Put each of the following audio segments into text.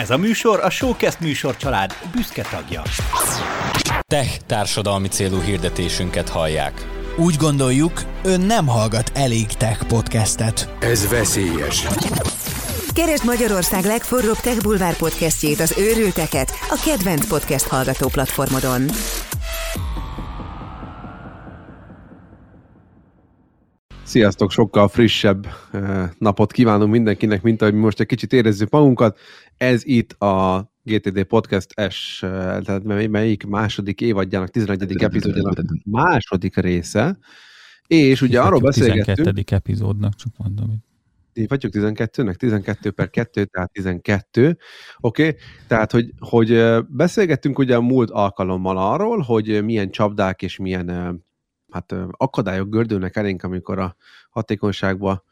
Ez a műsor a Showcast műsor család büszke tagja. Tech társadalmi célú hirdetésünket hallják. Úgy gondoljuk, ön nem hallgat elég tech podcastet. Ez veszélyes. Keresd Magyarország legforróbb Tech Bulvár podcastjét, az őrülteket, a kedvenc podcast hallgató platformodon. Sziasztok, sokkal frissebb eh, napot kívánunk mindenkinek, mint ahogy mi most egy kicsit érezzük magunkat. Ez itt a GTD Podcast S, eh, tehát melyik második évadjának 11. epizódjának második része. És ugye arról beszélgettünk... 12. epizódnak, csak mondom. Vagyok 12-nek? 12 per 2, tehát 12. Oké, okay? tehát hogy, hogy eh, beszélgettünk ugye a múlt alkalommal arról, hogy milyen csapdák és milyen hát akadályok gördülnek elénk, amikor a hatékonyságba,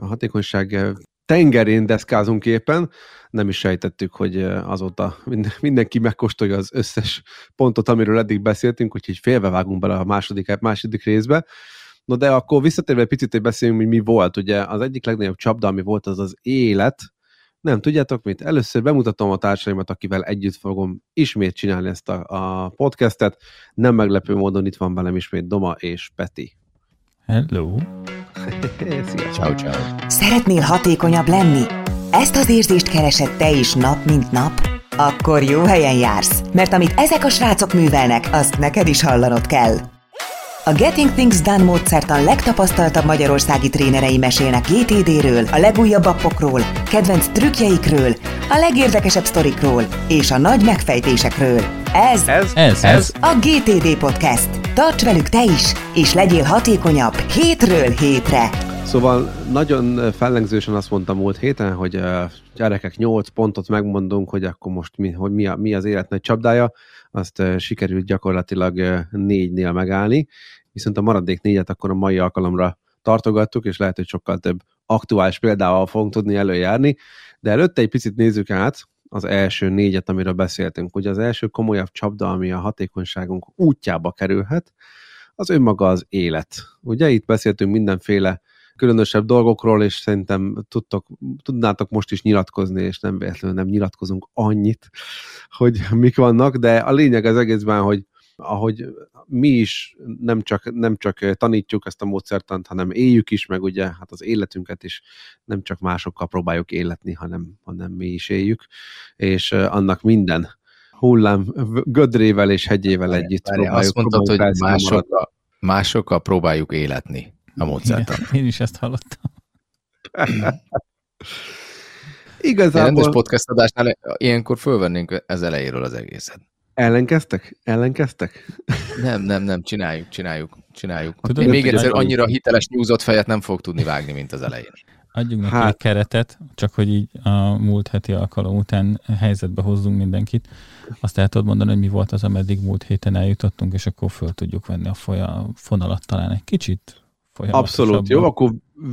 hatékonyság tengerén deszkázunk éppen. Nem is sejtettük, hogy azóta mindenki megkóstolja az összes pontot, amiről eddig beszéltünk, úgyhogy félbevágunk bele a második, második részbe. No de akkor visszatérve picit, hogy beszéljünk, hogy mi volt. Ugye az egyik legnagyobb csapda, ami volt, az az élet, nem, tudjátok mit? Először bemutatom a társaimat, akivel együtt fogom ismét csinálni ezt a, a podcastet. Nem meglepő módon itt van velem ismét Doma és Peti. Hello! Szia! Ciao, ciao. Szeretnél hatékonyabb lenni? Ezt az érzést keresed te is nap, mint nap? Akkor jó helyen jársz, mert amit ezek a srácok művelnek, azt neked is hallanod kell. A Getting Things Done módszertan legtapasztaltabb magyarországi trénerei mesélnek GTD-ről, a legújabb appokról, kedvenc trükkjeikről, a legérdekesebb sztorikról és a nagy megfejtésekről. Ez, Ez, Ez, ez a GTD Podcast. Tarts velük te is, és legyél hatékonyabb hétről hétre. Szóval nagyon fellengzősen azt mondtam múlt héten, hogy uh, gyerekek 8 pontot megmondunk, hogy akkor most mi, hogy mi, a, mi az élet nagy csapdája, azt uh, sikerült gyakorlatilag uh, négynél megállni, viszont a maradék négyet akkor a mai alkalomra tartogattuk, és lehet, hogy sokkal több aktuális példával fogunk tudni előjárni, de előtte egy picit nézzük át az első négyet, amiről beszéltünk. Ugye az első komolyabb csapda, ami a hatékonyságunk útjába kerülhet, az önmaga az élet. Ugye itt beszéltünk mindenféle különösebb dolgokról, és szerintem tudtok, tudnátok most is nyilatkozni, és nem véletlenül nem nyilatkozunk annyit, hogy mik vannak, de a lényeg az egészben, hogy ahogy mi is nem csak, nem csak tanítjuk ezt a módszertant, hanem éljük is, meg ugye hát az életünket is nem csak másokkal próbáljuk életni, hanem, hanem mi is éljük, és annak minden hullám gödrével és hegyével együtt Várj, próbáljuk. Azt mondtad, hogy másokkal, másokkal próbáljuk életni a módszertan. Igen, én is ezt hallottam. Igazából... Rendes podcast adásnál ilyenkor fölvennénk ez elejéről az egészet. Ellenkeztek? Ellenkeztek? Nem, nem, nem, csináljuk, csináljuk, csináljuk. Tudod, Én még egyszer adjunk- annyira hiteles nyúzott fejet nem fog tudni vágni, mint az elején. Adjunk neki Hát. egy keretet, csak hogy így a múlt heti alkalom után helyzetbe hozzunk mindenkit. Azt el tudod mondani, hogy mi volt az, ameddig múlt héten eljutottunk, és akkor föl tudjuk venni a fonalat talán egy kicsit Abszolút, jó, akkor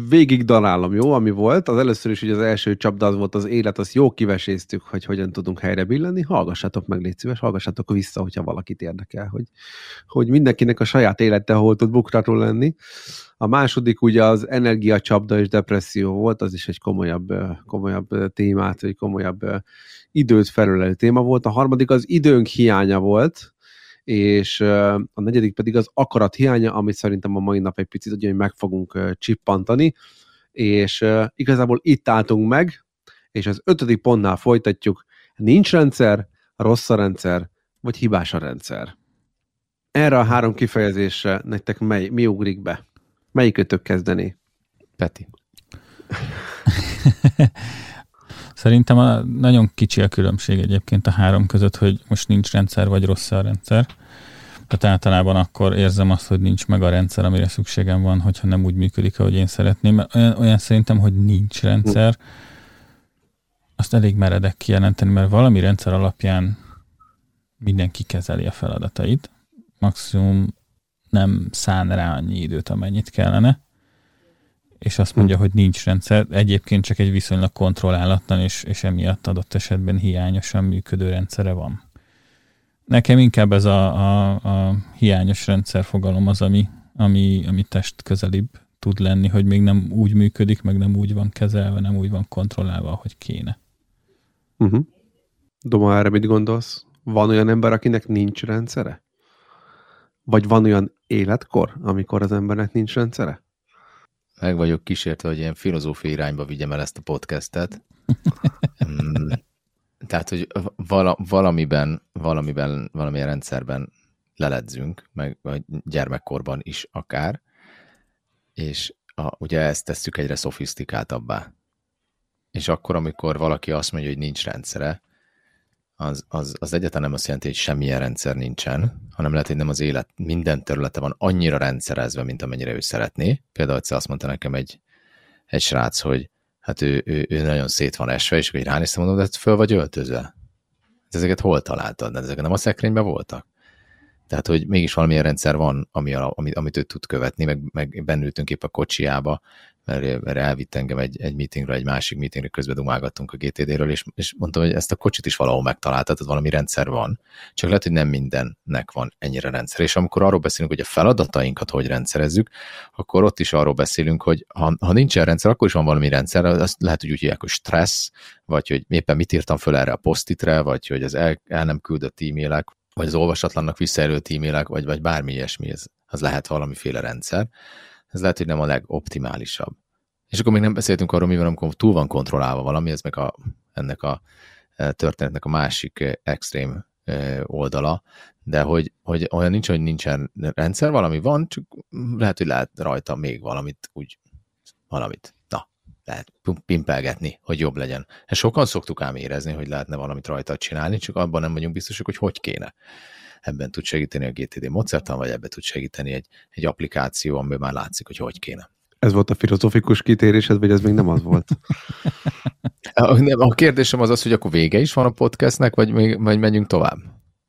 végig darálom, jó, ami volt. Az először is, hogy az első csapda az volt az élet, azt jó kiveséztük, hogy hogyan tudunk helyre billenni. Hallgassátok meg, légy szíves, hallgassátok vissza, hogyha valakit érdekel, hogy, hogy mindenkinek a saját élete hol tud bukratról lenni. A második ugye az energiacsapda és depresszió volt, az is egy komolyabb, komolyabb témát, vagy komolyabb időt felülelő téma volt. A harmadik az időnk hiánya volt, és a negyedik pedig az akarat hiánya, amit szerintem a mai nap egy picit ugye meg fogunk csippantani, és igazából itt álltunk meg, és az ötödik pontnál folytatjuk, nincs rendszer, rossz a rendszer, vagy hibás a rendszer. Erre a három kifejezésre nektek mely, mi ugrik be? Melyikötök kezdeni? Peti. Szerintem a, nagyon kicsi a különbség egyébként a három között, hogy most nincs rendszer, vagy rossz a rendszer. Tehát általában akkor érzem azt, hogy nincs meg a rendszer, amire szükségem van, hogyha nem úgy működik, ahogy én szeretném. Mert Olyan, olyan szerintem, hogy nincs rendszer, azt elég meredek kijelenteni, mert valami rendszer alapján mindenki kezeli a feladatait. Maximum nem szán rá annyi időt, amennyit kellene és azt mondja, hogy nincs rendszer, egyébként csak egy viszonylag kontrollálatlan, és, és emiatt adott esetben hiányosan működő rendszere van. Nekem inkább ez a, a, a hiányos rendszer fogalom az, ami, ami, ami test közelibb tud lenni, hogy még nem úgy működik, meg nem úgy van kezelve, nem úgy van kontrollálva, ahogy kéne. Uh-huh. Doma, erre mit gondolsz? Van olyan ember, akinek nincs rendszere? Vagy van olyan életkor, amikor az embernek nincs rendszere? Meg vagyok kísértve, hogy ilyen filozófiai irányba vigyem el ezt a podcastet. Hmm. Tehát, hogy vala, valamiben, valamiben, valamilyen rendszerben leledzünk, meg vagy gyermekkorban is akár, és a, ugye ezt tesszük egyre szofisztikáltabbá. És akkor, amikor valaki azt mondja, hogy nincs rendszere, az, az, az egyáltalán nem azt jelenti, hogy semmilyen rendszer nincsen, hanem lehet, hogy nem az élet minden területe van annyira rendszerezve, mint amennyire ő szeretné. Például egyszer azt mondta nekem egy, egy srác, hogy hát ő, ő, ő nagyon szét van esve, és akkor ránéztem, mondom, de hát föl vagy öltözve. De ezeket hol találtad? De ezek nem a szekrényben voltak? Tehát, hogy mégis valamilyen rendszer van, ami, amit, amit ő tud követni, meg, meg bennültünk épp a kocsiába, mert, mert elvitt engem egy, egy meetingre, egy másik meetingre, közben dumálgattunk a GTD-ről, és, és mondtam, hogy ezt a kocsit is valahol megtaláltad, valami rendszer van. Csak lehet, hogy nem mindennek van ennyire rendszer. És amikor arról beszélünk, hogy a feladatainkat hogy rendszerezzük, akkor ott is arról beszélünk, hogy ha, ha nincsen rendszer, akkor is van valami rendszer, azt lehet, hogy úgy hívják, hogy stressz, vagy hogy éppen mit írtam föl erre a posztitre, vagy hogy az el, el nem küldött e-mailek, vagy az olvasatlannak visszaerőlt e-mailek, vagy, vagy bármi ilyesmi, ez, az lehet valamiféle rendszer. Ez lehet, hogy nem a legoptimálisabb. És akkor még nem beszéltünk arról, mi van, amikor túl van kontrollálva valami, ez meg a, ennek a e, történetnek a másik e, extrém e, oldala, de hogy, hogy olyan nincs, hogy nincsen rendszer, valami van, csak lehet, hogy lehet rajta még valamit, úgy valamit, lehet pimpelgetni, hogy jobb legyen. Ezt sokan szoktuk ám érezni, hogy lehetne valamit rajta csinálni, csak abban nem vagyunk biztosak, hogy hogy kéne ebben tud segíteni a GTD módszertan, vagy ebben tud segíteni egy, egy applikáció, amiben már látszik, hogy hogy kéne. Ez volt a filozofikus kitérésed, vagy ez még nem az volt? a, a kérdésem az az, hogy akkor vége is van a podcastnek, vagy, még, vagy menjünk tovább?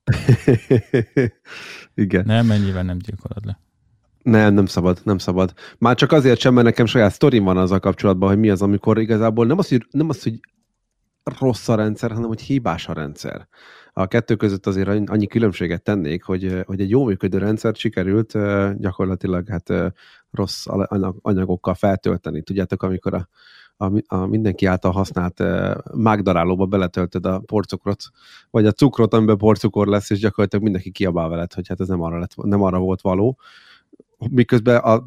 Igen. Nem, mennyivel nem gyilkolod le. Nem, nem szabad, nem szabad. Már csak azért sem, mert nekem saját sztorim van azzal kapcsolatban, hogy mi az, amikor igazából nem az, hogy, nem az, hogy rossz a rendszer, hanem hogy hibás a rendszer a kettő között azért annyi különbséget tennék, hogy, hogy egy jó működő rendszert sikerült gyakorlatilag hát rossz anyagokkal feltölteni. Tudjátok, amikor a, a, a mindenki által használt mágdarálóba beletöltöd a porcukrot, vagy a cukrot, amiben porcukor lesz, és gyakorlatilag mindenki kiabál veled, hogy hát ez nem arra, lett, nem arra volt való miközben a,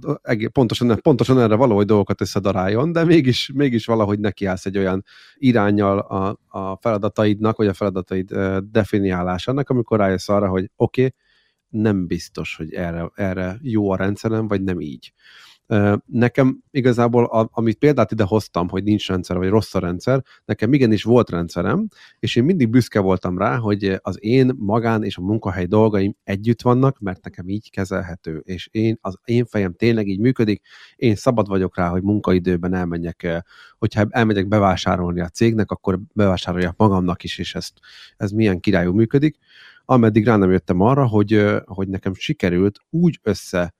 pontosan, pontosan erre valahogy dolgokat összedaráljon, de mégis, mégis valahogy nekiállsz egy olyan irányjal a, a feladataidnak, vagy a feladataid definiálásának, amikor rájössz arra, hogy oké, okay, nem biztos, hogy erre, erre jó a rendszerem, vagy nem így. Nekem igazából, a, amit példát ide hoztam, hogy nincs rendszer, vagy rossz a rendszer, nekem igenis volt rendszerem, és én mindig büszke voltam rá, hogy az én magán és a munkahely dolgaim együtt vannak, mert nekem így kezelhető, és én, az én fejem tényleg így működik, én szabad vagyok rá, hogy munkaidőben elmenjek, hogyha elmegyek bevásárolni a cégnek, akkor bevásároljak magamnak is, és ezt, ez milyen királyú működik, ameddig rá nem jöttem arra, hogy, hogy nekem sikerült úgy össze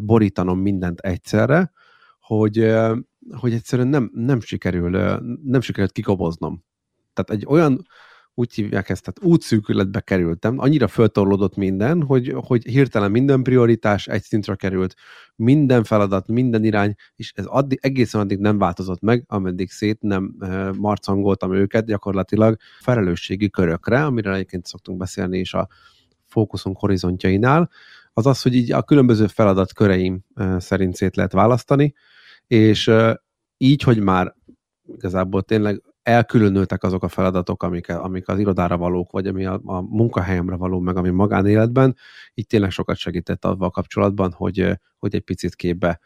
borítanom mindent egyszerre, hogy, hogy egyszerűen nem, nem sikerül, nem sikerült kikoboznom. Tehát egy olyan, úgy hívják ezt, tehát útszűkületbe kerültem, annyira föltorlódott minden, hogy, hogy hirtelen minden prioritás egy szintre került, minden feladat, minden irány, és ez addig, egészen addig nem változott meg, ameddig szét nem marcangoltam őket gyakorlatilag felelősségi körökre, amire egyébként szoktunk beszélni is a fókuszunk horizontjainál, az az, hogy így a különböző feladatköreim szerint szét lehet választani, és így, hogy már igazából tényleg elkülönültek azok a feladatok, amik, amik az irodára valók, vagy ami a, a munkahelyemre való, meg ami magánéletben, így tényleg sokat segített avval kapcsolatban, hogy, hogy egy picit képbe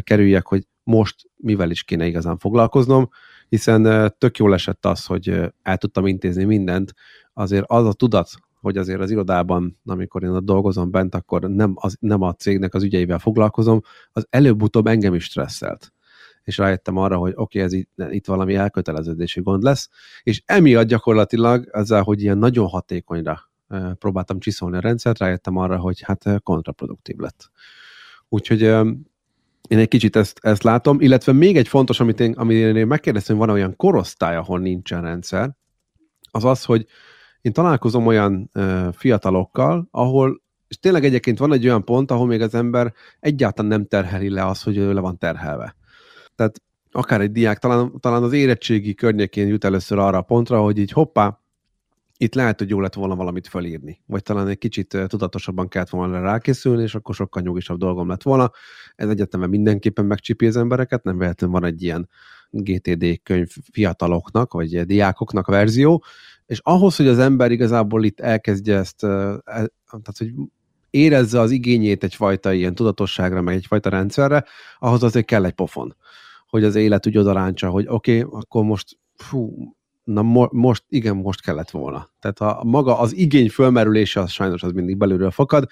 kerüljek, hogy most mivel is kéne igazán foglalkoznom, hiszen tök jól esett az, hogy el tudtam intézni mindent, azért az a tudat, hogy azért az irodában, amikor én ott dolgozom bent, akkor nem, az, nem a cégnek az ügyeivel foglalkozom, az előbb-utóbb engem is stresszelt. És rájöttem arra, hogy oké, okay, ez itt, itt valami elköteleződési gond lesz, és emiatt gyakorlatilag ezzel, hogy ilyen nagyon hatékonyra próbáltam csiszolni a rendszert, rájöttem arra, hogy hát kontraproduktív lett. Úgyhogy én egy kicsit ezt, ezt látom, illetve még egy fontos, amit én, amit én megkérdeztem, hogy van olyan korosztály, ahol nincsen rendszer, az az, hogy én találkozom olyan fiatalokkal, ahol, és tényleg egyébként van egy olyan pont, ahol még az ember egyáltalán nem terheli le az, hogy ő le van terhelve. Tehát akár egy diák talán, talán az érettségi környékén jut először arra a pontra, hogy így hoppá, itt lehet, hogy jó lett volna valamit felírni, vagy talán egy kicsit tudatosabban kellett volna rákészülni, és akkor sokkal nyugisabb dolgom lett volna. Ez egyetemben mindenképpen megcsipi az embereket, nem véletlenül van egy ilyen GTD könyv fiataloknak, vagy diákoknak verzió, és ahhoz, hogy az ember igazából itt elkezdje ezt, e, tehát hogy érezze az igényét egyfajta ilyen tudatosságra, meg egyfajta rendszerre, ahhoz azért kell egy pofon, hogy az élet úgy odaráncsa, hogy oké, okay, akkor most fú, na mo- most, igen, most kellett volna. Tehát a, maga az igény fölmerülése, az sajnos az mindig belülről fakad,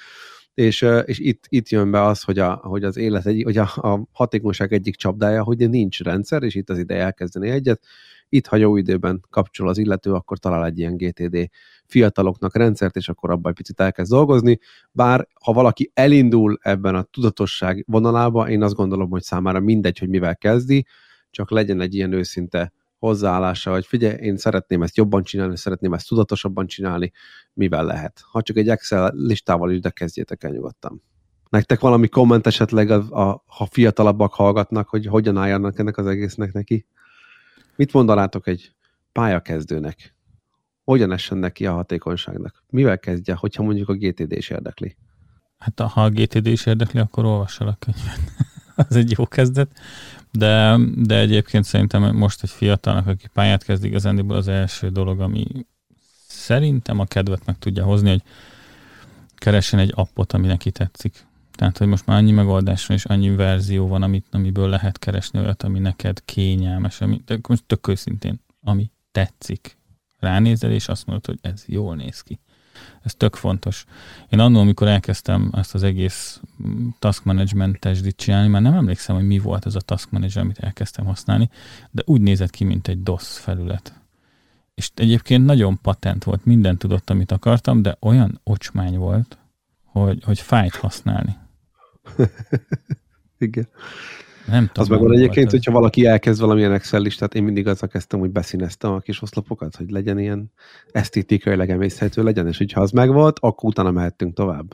és, és itt, itt jön be az, hogy, a, hogy az élet, egy, hogy a, a hatékonyság egyik csapdája, hogy nincs rendszer, és itt az ideje elkezdeni egyet. Itt, ha jó időben kapcsol az illető, akkor talál egy ilyen GTD fiataloknak rendszert, és akkor abban egy picit elkezd dolgozni. Bár ha valaki elindul ebben a tudatosság vonalába, én azt gondolom, hogy számára mindegy, hogy mivel kezdi, csak legyen egy ilyen őszinte hozzáállása, hogy figyelj, én szeretném ezt jobban csinálni, szeretném ezt tudatosabban csinálni, mivel lehet. Ha csak egy Excel listával is, de kezdjétek el nyugodtan. Nektek valami komment esetleg, a, a, ha fiatalabbak hallgatnak, hogy hogyan álljanak ennek az egésznek neki? Mit mondanátok egy pályakezdőnek? Hogyan essen neki a hatékonyságnak? Mivel kezdje, hogyha mondjuk a GTD is érdekli? Hát ha a GTD is érdekli, akkor olvass el a könyvet. az egy jó kezdet. De, de egyébként szerintem most egy fiatalnak, aki pályát kezd igazándiból az első dolog, ami szerintem a kedvet meg tudja hozni, hogy keressen egy appot, ami neki tetszik. Tehát, hogy most már annyi megoldás van, és annyi verzió van, amit, amiből lehet keresni olyat, ami neked kényelmes, ami, de most tök őszintén, ami tetszik. Ránézel, és azt mondod, hogy ez jól néz ki. Ez tök fontos. Én annól, amikor elkezdtem ezt az egész task management testit csinálni, már nem emlékszem, hogy mi volt ez a task manager, amit elkezdtem használni, de úgy nézett ki, mint egy DOS felület. És egyébként nagyon patent volt, minden tudott, amit akartam, de olyan ocsmány volt, hogy, hogy fájt használni. Igen. Nem tudom. Az meg van egyébként, hogyha valaki elkezd valamilyen Excel listát, én mindig azzal kezdtem, hogy beszíneztem a kis oszlopokat, hogy legyen ilyen esztétikailag emészhető legyen, és hogyha az megvolt, akkor utána mehettünk tovább.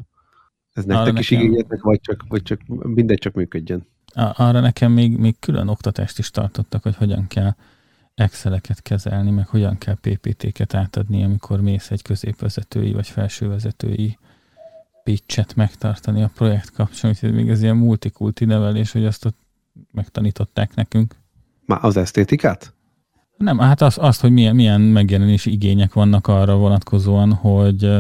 Ez nektek Arra is nekem... igényetnek, vagy csak, vagy csak mindegy csak működjön? Arra nekem még, még külön oktatást is tartottak, hogy hogyan kell Exceleket kezelni, meg hogyan kell PPT-ket átadni, amikor mész egy középvezetői vagy felsővezetői pitchet megtartani a projekt kapcsán, úgyhogy még ez ilyen multikulti nevelés, hogy azt ott megtanították nekünk. Már az esztétikát? Nem, hát az, azt, hogy milyen, milyen megjelenési igények vannak arra vonatkozóan, hogy,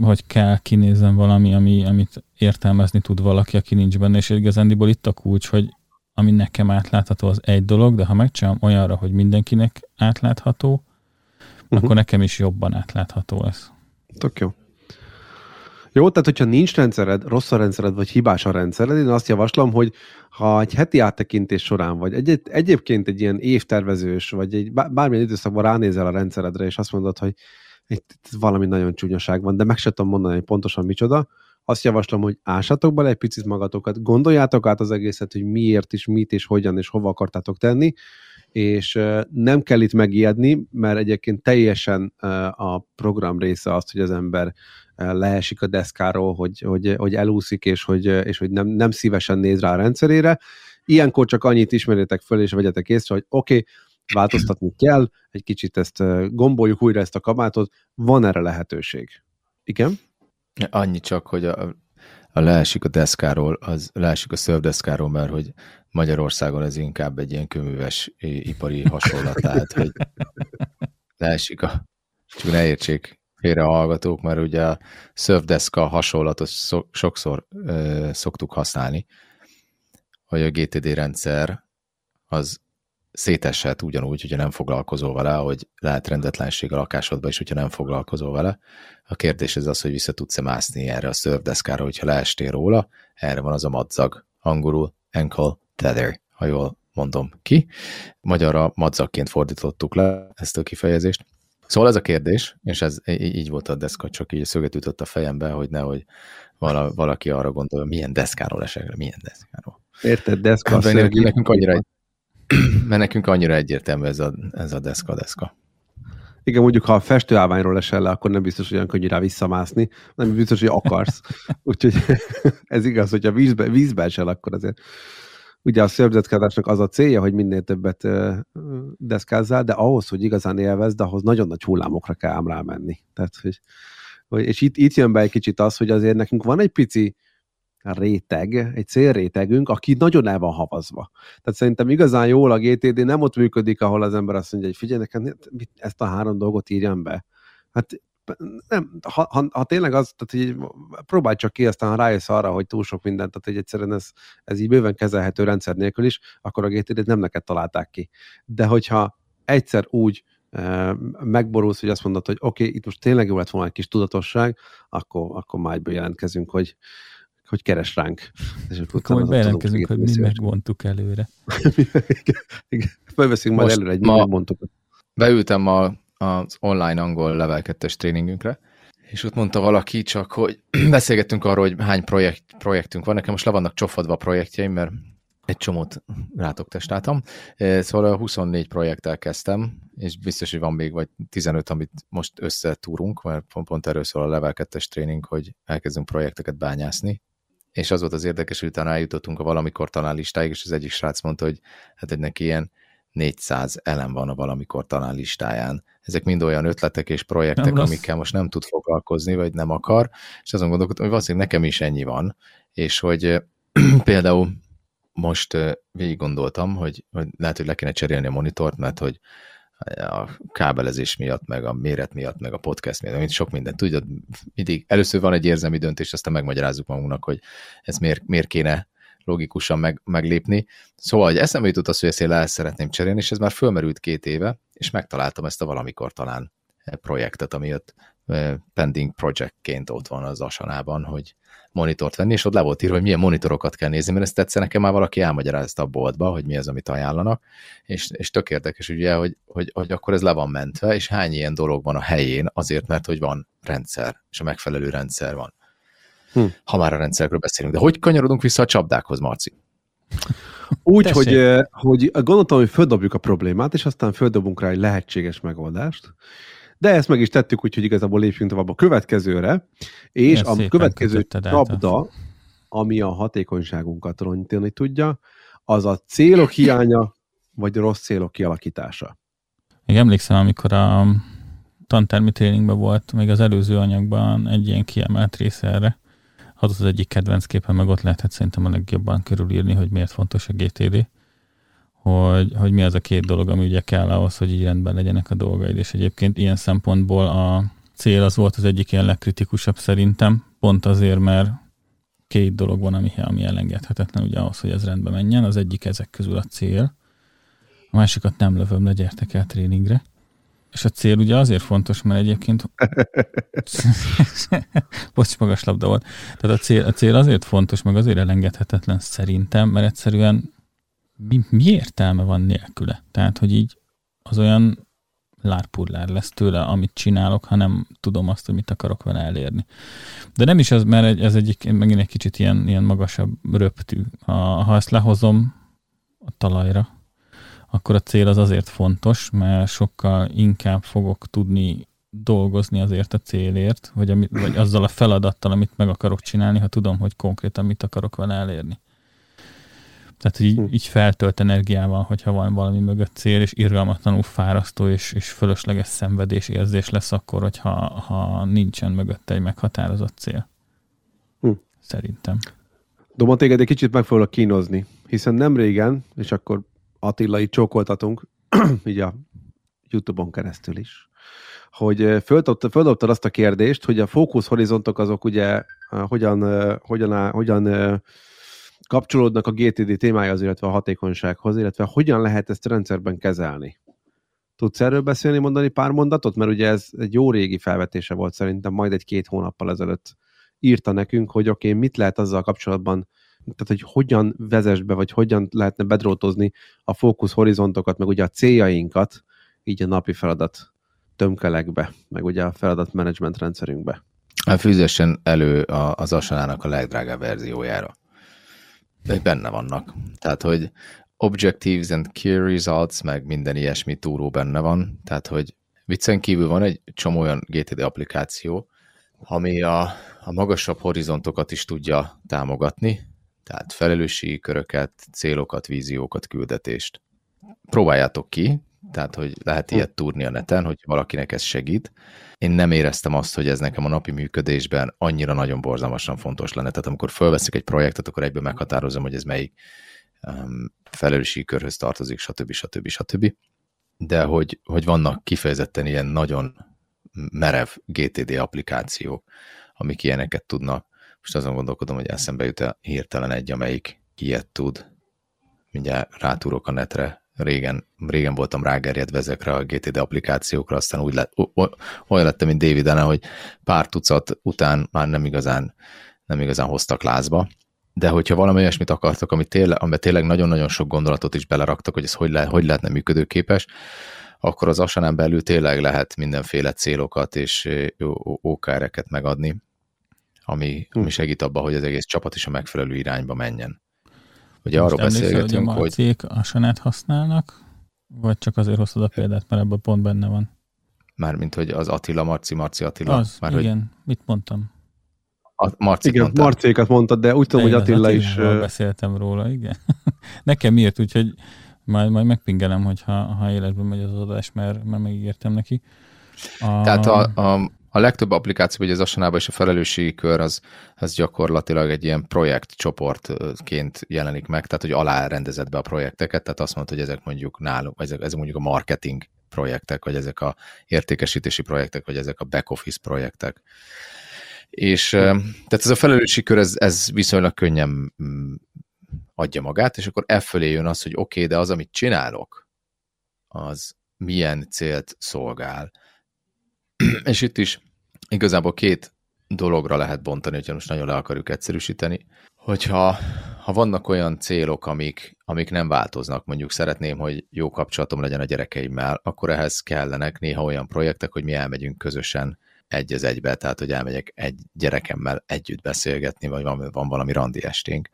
hogy kell kinézzen valami, ami, amit értelmezni tud valaki, aki nincs benne, és igazándiból itt a kulcs, hogy ami nekem átlátható, az egy dolog, de ha megcsinálom olyanra, hogy mindenkinek átlátható, uh-huh. akkor nekem is jobban átlátható lesz. Tök jó. Jó, tehát hogyha nincs rendszered, rossz a rendszered, vagy hibás a rendszered, én azt javaslom, hogy ha egy heti áttekintés során, vagy egy, egyébként egy ilyen évtervezős, vagy egy bármilyen időszakban ránézel a rendszeredre, és azt mondod, hogy itt valami nagyon csúnyaság van, de meg sem tudom mondani, hogy pontosan micsoda, azt javaslom, hogy ásatok bele egy picit magatokat, gondoljátok át az egészet, hogy miért is, mit és hogyan és hova akartátok tenni, és nem kell itt megijedni, mert egyébként teljesen a program része az, hogy az ember leesik a deszkáról, hogy, hogy, hogy elúszik, és hogy, és hogy nem, nem szívesen néz rá a rendszerére. Ilyenkor csak annyit ismerjetek föl, és vegyetek észre, hogy oké, okay, változtatni kell, egy kicsit ezt gomboljuk újra ezt a kabátot, van erre lehetőség. Igen? Annyi csak, hogy a, a leesik a deszkáról, az leesik a szörvdeszkáról, mert hogy Magyarországon ez inkább egy ilyen köműves ipari hasonlat, tehát hogy leesik a, csak ne értsék félre a hallgatók, mert ugye a surfdeska hasonlatot sokszor ö, szoktuk használni, hogy a GTD rendszer az széteshet ugyanúgy, hogyha nem foglalkozol vele, hogy lehet rendetlenség a lakásodban is, hogyha nem foglalkozol vele. A kérdés ez az, hogy vissza tudsz-e mászni erre a surfdeszkára, hogyha leestél róla. Erre van az a madzag, angolul ankle tether, ha jól mondom ki. Magyarra madzagként fordítottuk le ezt a kifejezést. Szóval ez a kérdés, és ez így volt a deszka, csak így szöget ütött a fejembe, hogy nehogy vala, valaki arra gondolja, milyen deszkáról esek, milyen deszkáról. Érted, deszka mert nekünk, nekünk annyira, mert nekünk annyira egyértelmű ez a, ez a deszka-deszka. Igen, mondjuk ha a festőállványról esel le, akkor nem biztos, hogy olyan könnyű rá visszamászni, nem biztos, hogy akarsz. Úgyhogy ez igaz, hogyha vízbe, vízbe esel, akkor azért ugye a szervezetkázásnak az a célja, hogy minél többet deszkázzál, de ahhoz, hogy igazán élvezd, ahhoz nagyon nagy hullámokra kell ám rámenni. Tehát, hogy, és itt, itt jön be egy kicsit az, hogy azért nekünk van egy pici réteg, egy célrétegünk, aki nagyon el van havazva. Tehát szerintem igazán jól a GTD nem ott működik, ahol az ember azt mondja, hogy figyelj nekem, ezt a három dolgot írjam be. Hát nem, ha, ha, ha tényleg az, tehát így próbálj csak ki, aztán rájössz arra, hogy túl sok mindent, tehát hogy egyszerűen ez, ez így bőven kezelhető rendszer nélkül is, akkor a GTD-t nem neked találták ki. De hogyha egyszer úgy e, megborulsz, hogy azt mondod, hogy oké, okay, itt most tényleg jó lett volna egy kis tudatosság, akkor, akkor már egyből jelentkezünk, hogy, hogy keres ránk. És akkor, akkor majd bejelentkezünk, hogy mi megvontuk előre. Felveszünk majd előre egy mi megmondtuk. Beültem ma az online angol level 2 tréningünkre, és ott mondta valaki csak, hogy beszélgettünk arról, hogy hány projekt, projektünk van. Nekem most le vannak csofadva a projektjeim, mert egy csomót rátok testáltam. Szóval a 24 projekttel kezdtem, és biztos, hogy van még vagy 15, amit most összetúrunk, mert pont, pont erről szól a level 2 tréning, hogy elkezdünk projekteket bányászni. És az volt az érdekes, hogy utána eljutottunk a valamikor talán listáig, és az egyik srác mondta, hogy hát egy neki ilyen 400 elem van a valamikor talán listáján. Ezek mind olyan ötletek és projektek, nem amikkel most nem tud foglalkozni, vagy nem akar, és azon gondolkodtam, hogy valószínűleg nekem is ennyi van, és hogy például most végig gondoltam, hogy, hogy lehet, hogy le kéne cserélni a monitort, mert hogy a kábelezés miatt, meg a méret miatt, meg a podcast miatt, mint sok minden. Tudod, mindig először van egy érzelmi döntés, aztán megmagyarázzuk magunknak, hogy ez miért, miért kéne logikusan meg, meglépni. Szóval, hogy eszembe jutott az, hogy ezt én le szeretném cserélni, és ez már fölmerült két éve, és megtaláltam ezt a valamikor talán projektet, ami ott pending projectként ott van az asanában, hogy monitort venni, és ott le volt írva, hogy milyen monitorokat kell nézni, mert ezt tetszene nekem már valaki elmagyarázta a boltba, hogy mi az, amit ajánlanak, és, és tök érdekes ugye, hogy, hogy, hogy akkor ez le van mentve, és hány ilyen dolog van a helyén, azért, mert hogy van rendszer, és a megfelelő rendszer van. Hm. Ha már a rendszerről beszélünk. De hogy kanyarodunk vissza a csapdákhoz, Marci? Úgy, hogy, hogy gondoltam, hogy földobjuk a problémát, és aztán földobunk rá egy lehetséges megoldást. De ezt meg is tettük, úgyhogy igazából lépjünk tovább a következőre, és Ilyen a következő csapda, ami a hatékonyságunkat rontani tudja, az a célok hiánya, vagy rossz célok kialakítása. Még emlékszem, amikor a tantermi tréningben volt, még az előző anyagban egy ilyen kiemelt része erre, az az egyik kedvenc képen, meg ott lehetett szerintem a legjobban körülírni, hogy miért fontos a GTD, hogy, hogy mi az a két dolog, ami ugye kell ahhoz, hogy így rendben legyenek a dolgaid, és egyébként ilyen szempontból a cél az volt az egyik ilyen legkritikusabb szerintem, pont azért, mert két dolog van, ami, ami elengedhetetlen ugye ahhoz, hogy ez rendben menjen. Az egyik ezek közül a cél, a másikat nem lövöm le, gyertek el tréningre. És a cél ugye azért fontos, mert egyébként... Bocs, magas labda volt. Tehát a cél, a cél azért fontos, meg azért elengedhetetlen szerintem, mert egyszerűen mi, mi értelme van nélküle? Tehát, hogy így az olyan lárpullár lesz tőle, amit csinálok, hanem tudom azt, hogy mit akarok vele elérni. De nem is az, mert ez egyik, megint egy kicsit ilyen, ilyen magasabb röptű. Ha ezt lehozom a talajra, akkor a cél az azért fontos, mert sokkal inkább fogok tudni dolgozni azért a célért, vagy, ami, vagy azzal a feladattal, amit meg akarok csinálni, ha tudom, hogy konkrétan mit akarok vele elérni. Tehát így, hm. így feltölt energiával, hogyha van valami mögött cél, és irgalmatlanul fárasztó és, és fölösleges szenvedés érzés lesz akkor, hogyha ha nincsen mögött egy meghatározott cél. Hm. Szerintem. Doma, téged egy kicsit meg foglak kínozni, hiszen nem régen, és akkor Attila itt csókoltatunk, így a YouTube-on keresztül is, hogy földobtad azt a kérdést, hogy a fókuszhorizontok azok ugye hogyan, hogyan, hogyan kapcsolódnak a GTD témájához, illetve a hatékonysághoz, illetve hogyan lehet ezt rendszerben kezelni. Tudsz erről beszélni, mondani pár mondatot? Mert ugye ez egy jó régi felvetése volt szerintem, majd egy-két hónappal ezelőtt írta nekünk, hogy oké, okay, mit lehet azzal kapcsolatban tehát hogy hogyan vezess be, vagy hogyan lehetne bedrótozni a fókusz horizontokat, meg ugye a céljainkat, így a napi feladat tömkelekbe, meg ugye a feladat management rendszerünkbe. A fűzessen elő az Asanának a legdrágább verziójára. De benne vannak. Tehát, hogy objectives and key results, meg minden ilyesmi túró benne van. Tehát, hogy viccen kívül van egy csomó olyan GTD applikáció, ami a, a magasabb horizontokat is tudja támogatni, Tehát felelősségi köröket, célokat, víziókat, küldetést. Próbáljátok ki, tehát hogy lehet ilyet túrni a neten, hogy valakinek ez segít. Én nem éreztem azt, hogy ez nekem a napi működésben annyira nagyon borzalmasan fontos lenne. Tehát amikor fölveszik egy projektet, akkor egyből meghatározom, hogy ez melyik um, felelősségi körhöz tartozik, stb. stb. stb. De hogy, hogy vannak kifejezetten ilyen nagyon merev GTD applikációk, amik ilyeneket tudnak. Most azon gondolkodom, hogy eszembe jut -e hirtelen egy, amelyik ilyet tud. Mindjárt rátúrok a netre, régen, régen voltam rágerjedve ezekre a GTD applikációkra, aztán úgy lett, olyan lettem, mint David Anna, hogy pár tucat után már nem igazán, nem igazán hoztak lázba. De hogyha valami olyasmit akartak, amit tényleg, amiben tényleg nagyon-nagyon sok gondolatot is beleraktak, hogy ez hogy, le, hogy lehetne működőképes, akkor az asanán belül tényleg lehet mindenféle célokat és OKR-eket megadni, ami, ami segít abban, hogy az egész csapat is a megfelelő irányba menjen. Ugye arról beszélgetünk, hogy... hogy a Asanát használnak, vagy csak azért hoztad a példát, mert ebben pont benne van? Mármint, hogy az Attila, Marci, Marci Attila. Az, Már, igen. Hogy... Mit mondtam? A Marci igen, mondtad. Marcékat mondtad, de úgy tudom, hogy Attila is... beszéltem róla, igen. Nekem miért, úgyhogy majd, majd megpingelem, hogyha ha életben megy az adás, mert, mert megígértem neki. A... Tehát a, a, a legtöbb applikáció, vagy az asanában és a felelősségi kör, az, az gyakorlatilag egy ilyen projektcsoportként jelenik meg, tehát hogy alárendezett be a projekteket, tehát azt mondta, hogy ezek mondjuk nálunk, ezek, ezek mondjuk a marketing projektek, vagy ezek a értékesítési projektek, vagy ezek a back office projektek. És tehát ez a felelősségi kör, ez, ez viszonylag könnyen mm, adja magát, és akkor e fölé jön az, hogy oké, okay, de az, amit csinálok, az milyen célt szolgál. és itt is igazából két dologra lehet bontani, hogyha most nagyon le akarjuk egyszerűsíteni, hogyha ha vannak olyan célok, amik, amik nem változnak, mondjuk szeretném, hogy jó kapcsolatom legyen a gyerekeimmel, akkor ehhez kellenek néha olyan projektek, hogy mi elmegyünk közösen egy az egybe, tehát hogy elmegyek egy gyerekemmel együtt beszélgetni, vagy van, van valami randi esténk.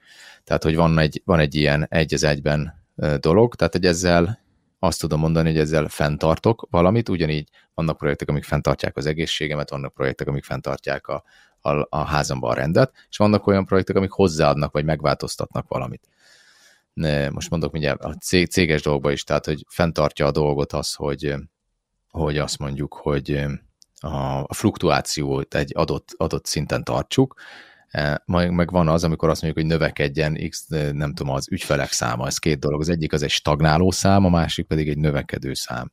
Tehát, hogy van egy, van egy ilyen egy az egyben dolog, tehát hogy ezzel azt tudom mondani, hogy ezzel fenntartok valamit, ugyanígy vannak projektek, amik fenntartják az egészségemet, vannak projektek, amik fenntartják a, a, a házamban a rendet, és vannak olyan projektek, amik hozzáadnak, vagy megváltoztatnak valamit. Most mondok mindjárt a cég, céges dolgba is, tehát, hogy fenntartja a dolgot az, hogy, hogy azt mondjuk, hogy a, a fluktuációt egy adott, adott szinten tartsuk, E, meg, meg van az, amikor azt mondjuk, hogy növekedjen X, nem tudom, az ügyfelek száma, ez két dolog. Az egyik az egy stagnáló szám, a másik pedig egy növekedő szám.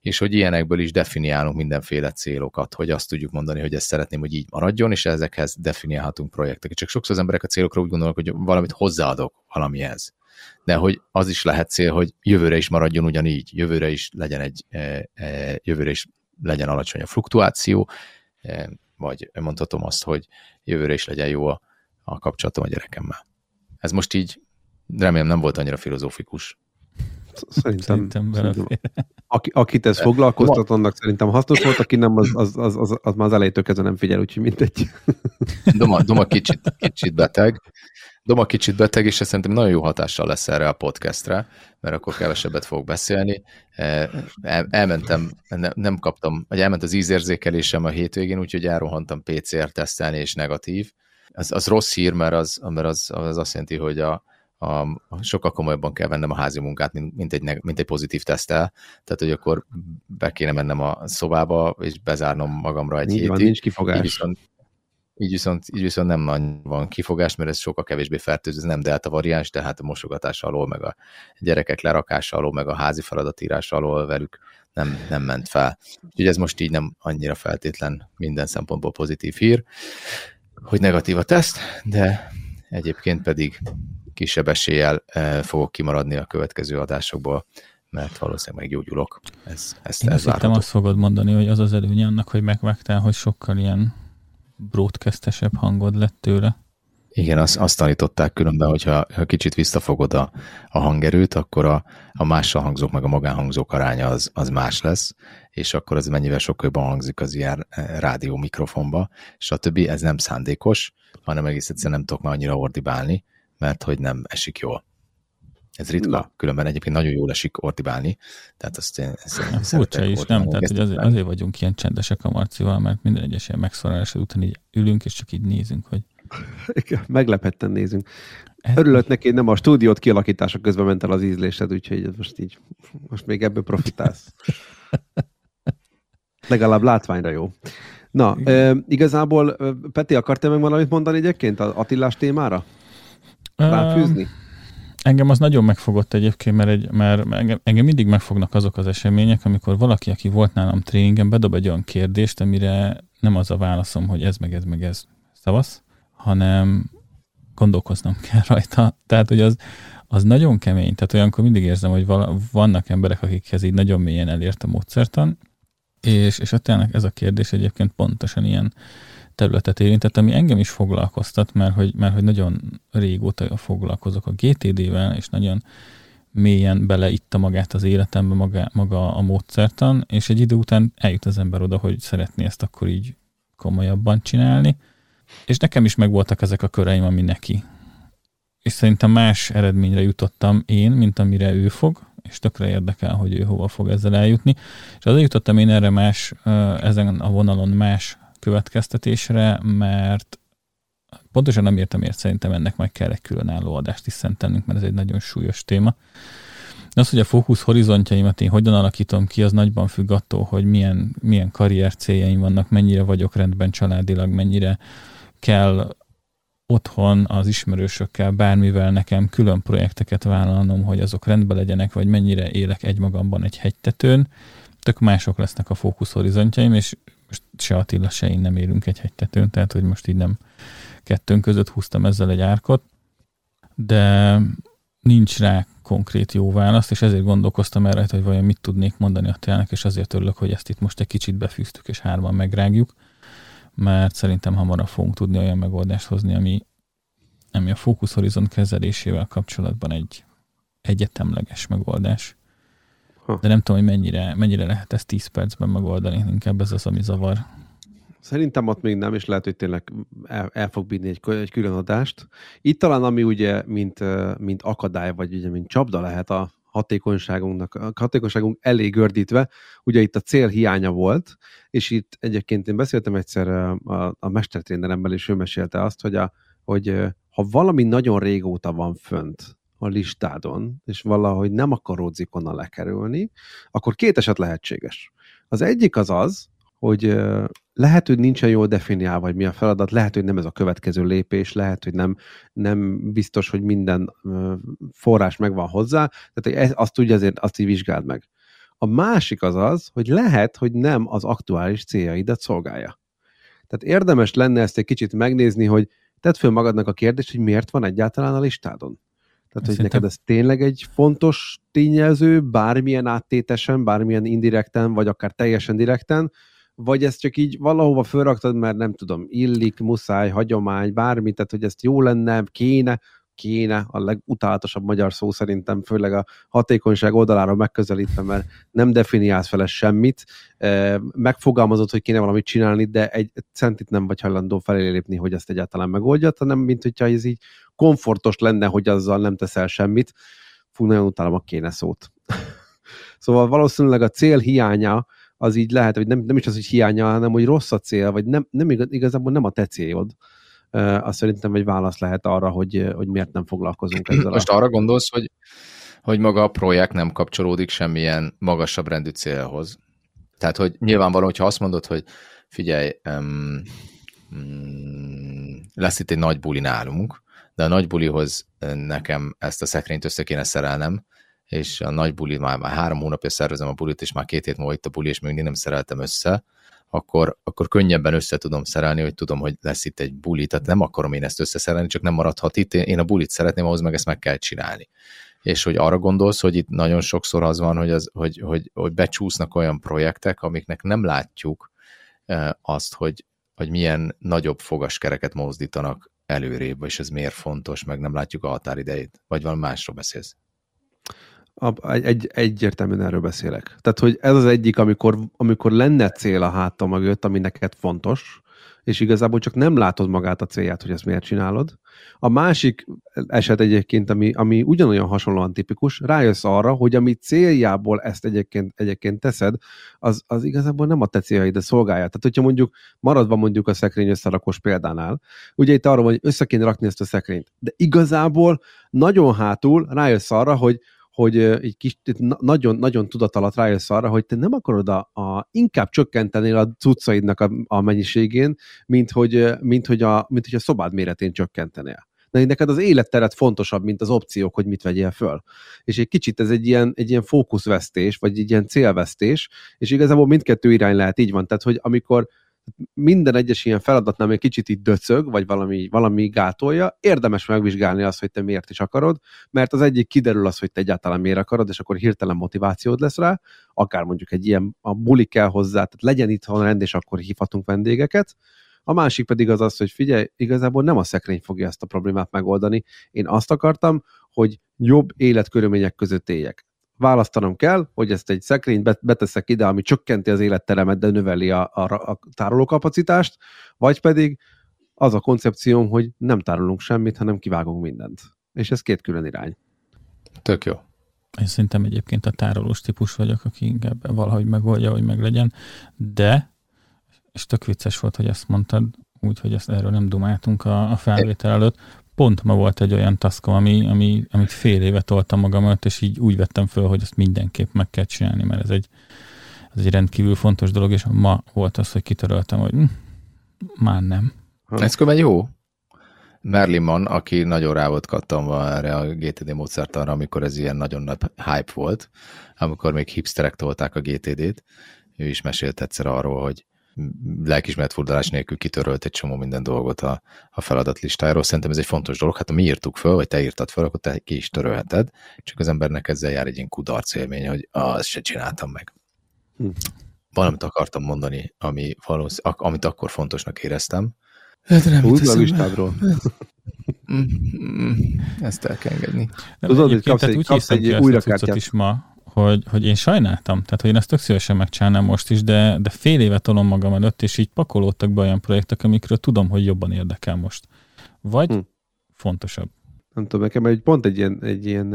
És hogy ilyenekből is definiálunk mindenféle célokat, hogy azt tudjuk mondani, hogy ezt szeretném, hogy így maradjon, és ezekhez definiálhatunk projekteket. Csak sokszor az emberek a célokra úgy gondolnak, hogy valamit hozzáadok valamihez. De hogy az is lehet cél, hogy jövőre is maradjon ugyanígy, jövőre is legyen egy, e, e, jövőre is legyen alacsony a fluktuáció, vagy mondhatom azt, hogy jövőre is legyen jó a, a kapcsolatom a gyerekemmel. Ez most így remélem nem volt annyira filozófikus. Szerintem, szerintem aki, akit ez foglalkoztat, annak szerintem hasznos volt, aki nem, az, az, az, az, az már az elejétől kezdve nem figyel, úgyhogy mindegy. Doma, Doma kicsit, kicsit beteg, Doma kicsit beteg, és ez szerintem nagyon jó hatással lesz erre a podcastre, mert akkor kevesebbet fogok beszélni. E, el, elmentem, nem, nem kaptam, vagy elment az ízérzékelésem a hétvégén, úgyhogy elrohantam PCR tesztelni, és negatív. Az, az rossz hír, mert az, mert az, az azt jelenti, hogy a, a, sokkal komolyabban kell vennem a házi munkát, mint, mint, egy, mint egy pozitív tesztel. Tehát, hogy akkor be kéne mennem a szobába, és bezárnom magamra egy Így hétig. Van, nincs kifogás. Így viszont, így viszont, így viszont nem nagy van kifogás, mert ez sokkal kevésbé fertőző, ez nem delta variáns, tehát a mosogatás alól, meg a gyerekek lerakása alól, meg a házi feladatírása alól velük nem, nem ment fel. Úgyhogy ez most így nem annyira feltétlen minden szempontból pozitív hír, hogy negatív a teszt, de egyébként pedig kisebb eséllyel eh, fogok kimaradni a következő adásokból, mert valószínűleg meggyógyulok. Ez, ezt Én azt hittem, azt fogod mondani, hogy az az előnye annak, hogy megvágtál, hogy sokkal ilyen broadcastesebb hangod lett tőle. Igen, azt, azt tanították különben, hogyha ha kicsit visszafogod a, a hangerőt, akkor a, a mással hangzók meg a magánhangzók aránya az, az más lesz, és akkor az mennyivel sokkal jobban hangzik az ilyen eh, rádió mikrofonba, többi Ez nem szándékos, hanem egész egyszerűen nem tudok már annyira ordibálni, mert hogy nem esik jól. Ez ritka, Na. különben egyébként nagyon jól esik ordibálni, tehát azt én, ezt én Furcsa is, nem? Tehát hogy azért, azért vagyunk ilyen csendesek a Marcival, mert minden egyes ilyen megszólalás után így ülünk, és csak így nézünk, hogy... Meglepetten nézünk. Örülök neki, nem a stúdiót kialakítása közben ment el az ízlésed, úgyhogy most így, most még ebből profitálsz. Legalább látványra jó. Na, igazából Peti, akartál meg valamit mondani egyébként az Attilás témára? Ráfűzni? Engem az nagyon megfogott egyébként, mert, egy, mert engem, engem mindig megfognak azok az események, amikor valaki, aki volt nálam tréningen, bedob egy olyan kérdést, amire nem az a válaszom, hogy ez meg ez meg ez szavasz, hanem gondolkoznom kell rajta. Tehát, hogy az, az nagyon kemény. Tehát olyankor mindig érzem, hogy vala, vannak emberek, akikhez így nagyon mélyen elért a módszertan, és, és ott ez a kérdés egyébként pontosan ilyen területet érintett, ami engem is foglalkoztat, mert hogy, mert hogy nagyon régóta foglalkozok a GTD-vel, és nagyon mélyen beleitta magát az életembe maga, maga a módszertan, és egy idő után eljut az ember oda, hogy szeretné ezt akkor így komolyabban csinálni, és nekem is megvoltak ezek a köreim, ami neki. És szerintem más eredményre jutottam én, mint amire ő fog, és tökre érdekel, hogy ő hova fog ezzel eljutni. És azért jutottam én erre más, ezen a vonalon más következtetésre, mert pontosan nem értem, miért szerintem ennek meg kell egy különálló adást is szentelnünk, mert ez egy nagyon súlyos téma. De az, hogy a fókusz horizontjaimat én hogyan alakítom ki, az nagyban függ attól, hogy milyen, milyen karrier céljaim vannak, mennyire vagyok rendben családilag, mennyire kell otthon az ismerősökkel, bármivel nekem külön projekteket vállalnom, hogy azok rendben legyenek, vagy mennyire élek egymagamban egy hegytetőn, tök mások lesznek a fókuszhorizontjaim, és most se Attila, se én nem élünk egy hegytetőn, tehát hogy most így nem kettőnk között húztam ezzel egy árkot, de nincs rá konkrét jó választ, és ezért gondolkoztam erre, hogy vajon mit tudnék mondani Attilának, és azért örülök, hogy ezt itt most egy kicsit befűztük, és hárman megrágjuk, mert szerintem hamarabb fogunk tudni olyan megoldást hozni, ami, ami a fókuszhorizont kezelésével kapcsolatban egy egyetemleges megoldás. De nem tudom, hogy mennyire, mennyire lehet ezt 10 percben megoldani, inkább ez az, ami zavar. Szerintem ott még nem, és lehet, hogy tényleg el, el fog bírni egy, egy külön adást. Itt talán, ami ugye, mint, mint akadály, vagy ugye, mint csapda lehet a hatékonyságunknak, a hatékonyságunk elég gördítve, ugye itt a cél hiánya volt, és itt egyébként én beszéltem egyszer a, a mestertréneremmel, és ő mesélte azt, hogy, a, hogy ha valami nagyon régóta van fönt, a listádon, és valahogy nem akaródzik onnan lekerülni, akkor két eset lehetséges. Az egyik az az, hogy lehet, hogy nincsen jól definiálva, vagy mi a feladat, lehet, hogy nem ez a következő lépés, lehet, hogy nem, nem biztos, hogy minden forrás megvan hozzá, tehát azt tudja, azért azt így vizsgáld meg. A másik az az, hogy lehet, hogy nem az aktuális céljaidat szolgálja. Tehát érdemes lenne ezt egy kicsit megnézni, hogy tedd föl magadnak a kérdést, hogy miért van egyáltalán a listádon. Tehát, hogy Szerintem... neked ez tényleg egy fontos tényező, bármilyen áttétesen, bármilyen indirekten, vagy akár teljesen direkten, vagy ezt csak így valahova fölraktad, mert nem tudom, illik, muszáj, hagyomány, bármi, tehát hogy ezt jó lenne, kéne, kéne, a legutálatosabb magyar szó szerintem, főleg a hatékonyság oldalára megközelítve, mert nem definiálsz fele semmit, megfogalmazott, hogy kéne valamit csinálni, de egy centit nem vagy hajlandó felé lépni, hogy ezt egyáltalán megoldja, hanem mint hogyha ez így komfortos lenne, hogy azzal nem teszel semmit. Fú, nagyon utálom a kéne szót. szóval valószínűleg a cél hiánya az így lehet, hogy nem, nem is az, hogy hiánya, hanem hogy rossz a cél, vagy nem, nem igaz, igazából nem a te célod. Azt szerintem egy válasz lehet arra, hogy, hogy miért nem foglalkozunk ezzel. Most a... arra gondolsz, hogy, hogy maga a projekt nem kapcsolódik semmilyen magasabb rendű célhoz. Tehát, hogy nyilvánvaló, hogyha azt mondod, hogy figyelj, um, um, lesz itt egy nagy buli nálunk, de a nagy bulihoz nekem ezt a szekrényt össze kéne szerelnem, és a nagy buli, már, már három hónapja szervezem a bulit, és már két hét múlva itt a buli, és még nem szereltem össze, akkor, akkor könnyebben össze tudom szerelni, hogy tudom, hogy lesz itt egy buli, tehát nem akarom én ezt összeszerelni, csak nem maradhat itt, én a bulit szeretném, ahhoz meg ezt meg kell csinálni. És hogy arra gondolsz, hogy itt nagyon sokszor az van, hogy, az, hogy, hogy, hogy becsúsznak olyan projektek, amiknek nem látjuk azt, hogy, hogy milyen nagyobb fogaskereket mozdítanak előrébb, és ez miért fontos, meg nem látjuk a határidejét, vagy valami másról beszélsz? Egy, egyértelműen erről beszélek. Tehát, hogy ez az egyik, amikor, amikor lenne cél a hátam mögött, ami neked fontos, és igazából csak nem látod magát a célját, hogy ezt miért csinálod. A másik eset egyébként, ami, ami ugyanolyan hasonlóan tipikus, rájössz arra, hogy ami céljából ezt egyébként, egyébként teszed, az, az igazából nem a te céljaidat szolgálja. Tehát, hogyha mondjuk maradva mondjuk a szekrény összerakós példánál, ugye itt arra van, hogy össze kéne rakni ezt a szekrényt, de igazából nagyon hátul rájössz arra, hogy hogy egy kis, nagyon, nagyon tudat alatt rájössz arra, hogy te nem akarod a, a inkább csökkenteni a cuccaidnak a, a mennyiségén, mint hogy, mint, hogy a, mint hogy a szobád méretén csökkentenél. De neked az életteret fontosabb, mint az opciók, hogy mit vegyél föl. És egy kicsit ez egy ilyen, egy ilyen fókuszvesztés, vagy egy ilyen célvesztés, és igazából mindkettő irány lehet, így van. Tehát, hogy amikor minden egyes ilyen feladatnál még kicsit itt döcög, vagy valami, valami gátolja, érdemes megvizsgálni azt, hogy te miért is akarod, mert az egyik kiderül az, hogy te egyáltalán miért akarod, és akkor hirtelen motivációd lesz rá, akár mondjuk egy ilyen a buli kell hozzá, tehát legyen itthon rend, és akkor hívhatunk vendégeket. A másik pedig az az, hogy figyelj, igazából nem a szekrény fogja ezt a problémát megoldani. Én azt akartam, hogy jobb életkörülmények között éljek választanom kell, hogy ezt egy szekrényt beteszek ide, ami csökkenti az életteremet, de növeli a, a, a tárolókapacitást, vagy pedig az a koncepcióm, hogy nem tárolunk semmit, hanem kivágunk mindent. És ez két külön irány. Tök jó. Én szerintem egyébként a tárolós típus vagyok, aki inkább valahogy megoldja, hogy meglegyen, de, és tök vicces volt, hogy ezt mondtad, úgyhogy ezt erről nem dumáltunk a, a felvétel előtt, pont ma volt egy olyan taszkom, ami, ami, amit fél éve toltam magam előtt, és így úgy vettem föl, hogy ezt mindenképp meg kell csinálni, mert ez egy, ez egy rendkívül fontos dolog, és ma volt az, hogy kitöröltem, hogy hm, már nem. Ez különben jó. Merlin Mann, aki nagyon rá volt kattanva erre a GTD módszertanra, amikor ez ilyen nagyon nagy hype volt, amikor még hipsterek tolták a GTD-t, ő is mesélt egyszer arról, hogy lelkismeret furdalás nélkül kitörölt egy csomó minden dolgot a, a feladatlistájáról. Szerintem ez egy fontos dolog. Hát ha mi írtuk föl, vagy te írtad föl, akkor te ki is törölheted. Csak az embernek ezzel jár egy ilyen kudarc élmény, hogy ezt se csináltam meg. Hm. Valamit akartam mondani, ami valósz, amit akkor fontosnak éreztem. Hát nem Húzd a listádról. Mm, mm, ezt el kell engedni. Tudod, hogy kapsz egy, kapsz egy újra is ma, hogy, hogy én sajnáltam, tehát hogy én ezt tök szívesen megcsinálnám most is, de, de fél évet tolom magam előtt, és így pakolódtak be olyan projektek, amikről tudom, hogy jobban érdekel most. Vagy hm. fontosabb. Nem tudom, nekem egy, pont egy ilyen, egy ilyen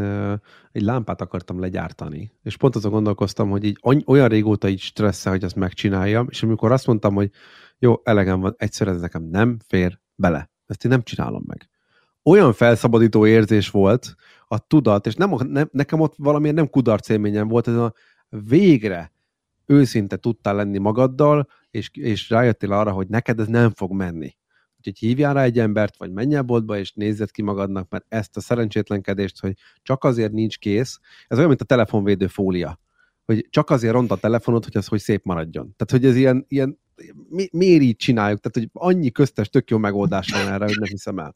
egy lámpát akartam legyártani, és pont azon gondolkoztam, hogy így olyan régóta így stressze, hogy ezt megcsináljam, és amikor azt mondtam, hogy jó, elegem van, egyszer ez nekem nem fér bele. Ezt én nem csinálom meg. Olyan felszabadító érzés volt, a tudat, és nem, nem, nekem ott valamilyen nem kudarc élményem volt, ez a végre őszinte tudtál lenni magaddal, és, és rájöttél arra, hogy neked ez nem fog menni. Úgyhogy hívjál rá egy embert, vagy menj el boltba, és nézzed ki magadnak, mert ezt a szerencsétlenkedést, hogy csak azért nincs kész, ez olyan, mint a telefonvédő fólia, hogy csak azért ront a telefonot, hogy az hogy szép maradjon. Tehát, hogy ez ilyen, ilyen mi, miért így csináljuk? Tehát, hogy annyi köztes tök jó megoldás van erre, hogy nem hiszem el.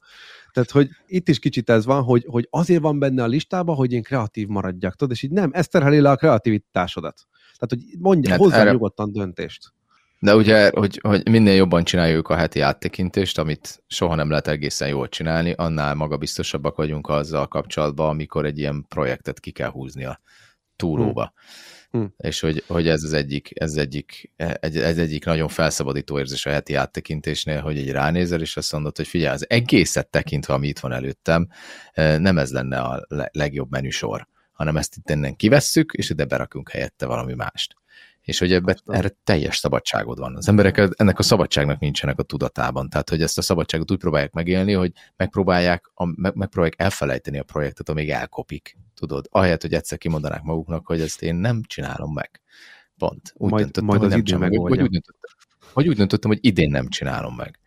Tehát, hogy itt is kicsit ez van, hogy, hogy azért van benne a listában, hogy én kreatív maradjak, tudod, és így nem, ez terheli le a kreativitásodat. Tehát, hogy mondja, hát hozzá erre... nyugodtan döntést. De ugye, hogy, hogy minél jobban csináljuk a heti áttekintést, amit soha nem lehet egészen jól csinálni, annál magabiztosabbak vagyunk azzal kapcsolatban, amikor egy ilyen projektet ki kell húzni a túróba. Hmm. Hm. És hogy, hogy ez az egyik, ez egyik, ez egyik nagyon felszabadító érzés a heti áttekintésnél, hogy egy ránézel, és azt mondod, hogy figyelj, az egészet tekintve, ami itt van előttem, nem ez lenne a legjobb menüsor, hanem ezt itt innen kivesszük, és ide berakunk helyette valami mást és hogy ebbe, erre teljes szabadságod van. Az emberek ennek a szabadságnak nincsenek a tudatában, tehát hogy ezt a szabadságot úgy próbálják megélni, hogy megpróbálják, a, meg, megpróbálják elfelejteni a projektet, amíg elkopik, tudod, ahelyett, hogy egyszer kimondanák maguknak, hogy ezt én nem csinálom meg. Pont. Úgy majd, döntöttem, majd hogy nem csinálom, vagy, úgy döntöttem, vagy úgy döntöttem, hogy idén nem csinálom meg.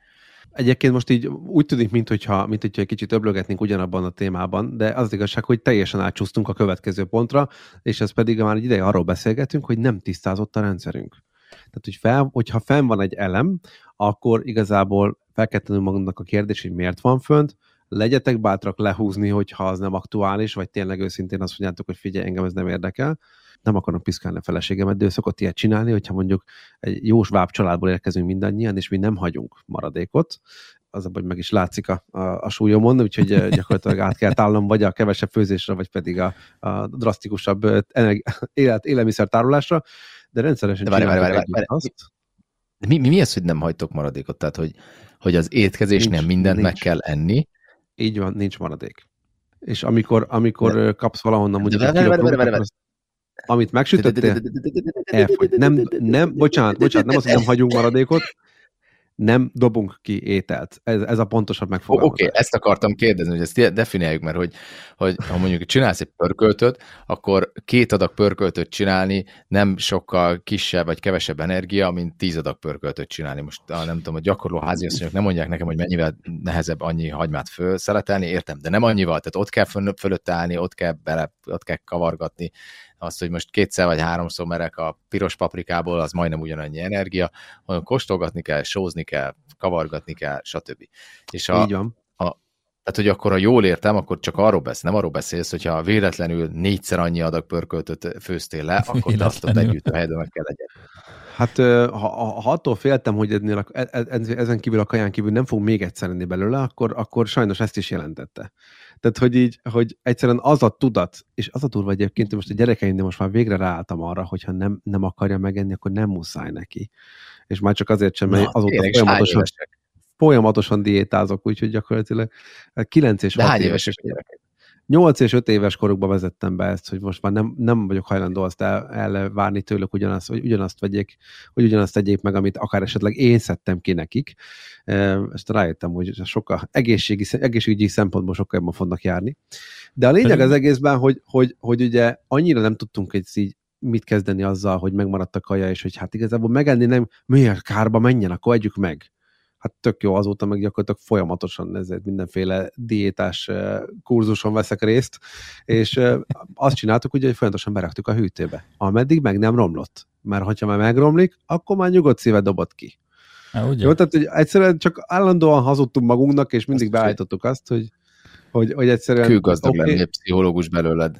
Egyébként most így úgy tűnik, mintha, mint hogyha egy kicsit öblögetnénk ugyanabban a témában, de az, az igazság, hogy teljesen átcsúsztunk a következő pontra, és ez pedig már egy ideje arról beszélgetünk, hogy nem tisztázott a rendszerünk. Tehát, hogy fel, hogyha fenn van egy elem, akkor igazából fel kell tennünk magunknak a kérdés, hogy miért van fönt, legyetek bátrak lehúzni, hogyha az nem aktuális, vagy tényleg őszintén azt mondjátok, hogy figyelj, engem ez nem érdekel, nem akarom piszkálni a feleségemet, de ő szokott ilyet csinálni, hogyha mondjuk egy jó sváb családból érkezünk mindannyian, és mi nem hagyunk maradékot, az abban, meg is látszik a, a, a súlyomon, úgyhogy gyakorlatilag át kell állnom vagy a kevesebb főzésre, vagy pedig a, a drasztikusabb eh, élet, élelmiszer tárolásra, de rendszeresen de várj, várj, várj, várj, azt. Mi, mi, mi az, hogy nem hagytok maradékot? Tehát, hogy, hogy az étkezésnél Nincs, mindent nincs. meg kell enni, Így van, nincs maradék. És amikor, amikor ö, kapsz valahonnan mondjuk De akkor azt- amit megsütöttél, elfogy. Nem, nem, bocsánat, bocsánat, nem az, hogy nem hagyunk maradékot, nem dobunk ki ételt. Ez, ez a pontosabb Oké, megfogalmazás. okay, ezt akartam kérdezni, hogy ezt definiáljuk, mert hogy, hogy ha mondjuk csinálsz egy pörköltöt, akkor két adag pörköltöt csinálni nem sokkal kisebb vagy kevesebb energia, mint tíz adag pörköltöt csinálni. Most ah, nem tudom, a gyakorló háziasszonyok nem mondják nekem, hogy mennyivel nehezebb annyi hagymát fölszeletelni, értem, de nem annyival, tehát ott kell fölött, fölött állni, ott kell bele, ott kell kavargatni, azt, hogy most kétszer vagy háromszor merek a piros paprikából, az majdnem ugyanannyi energia, hanem kóstolgatni kell, sózni kell, kavargatni kell, stb. És a, Így van. tehát, hogy akkor, ha jól értem, akkor csak arról beszélsz, nem arról beszélsz, hogyha véletlenül négyszer annyi adag pörköltöt főztél le, akkor te azt ott együtt a helyben meg kell legyen. Hát ha, ha, attól féltem, hogy ennél a, e- e- ezen kívül a kaján kívül nem fog még egyszer enni belőle, akkor, akkor sajnos ezt is jelentette. Tehát, hogy így, hogy egyszerűen az a tudat, és az a durva egyébként, most a gyerekeimnél most már végre ráálltam arra, hogyha nem, nem akarja megenni, akkor nem muszáj neki. És már csak azért sem, mert azóta és folyamatosan, évesek? folyamatosan diétázok, úgyhogy gyakorlatilag 9 és De 6 hány éves évesek gyerekek? 8 és 5 éves korukban vezettem be ezt, hogy most már nem, nem vagyok hajlandó azt el, elvárni tőlük ugyanazt, hogy ugyanazt vegyék, hogy ugyanazt tegyék meg, amit akár esetleg én szedtem ki nekik. Ezt rájöttem, hogy sokkal egészségi, egészségügyi szempontból sokkal jobban fognak járni. De a lényeg az egészben, hogy, hogy, hogy ugye annyira nem tudtunk egy így mit kezdeni azzal, hogy megmaradt a kaja, és hogy hát igazából megenni nem, miért kárba menjen, akkor együk meg hát tök jó, azóta meg gyakorlatilag folyamatosan ezért mindenféle diétás kurzuson veszek részt, és azt csináltuk, ugye, hogy folyamatosan beraktuk a hűtőbe, ameddig meg nem romlott. Mert hogyha már megromlik, akkor már nyugodt szíve dobott ki. Há, ugye? Jó, tehát hogy egyszerűen csak állandóan hazudtunk magunknak, és mindig Azt beállítottuk azt, hogy, hogy, hogy egyszerűen... Kőgazdag lenne egy pszichológus belőled.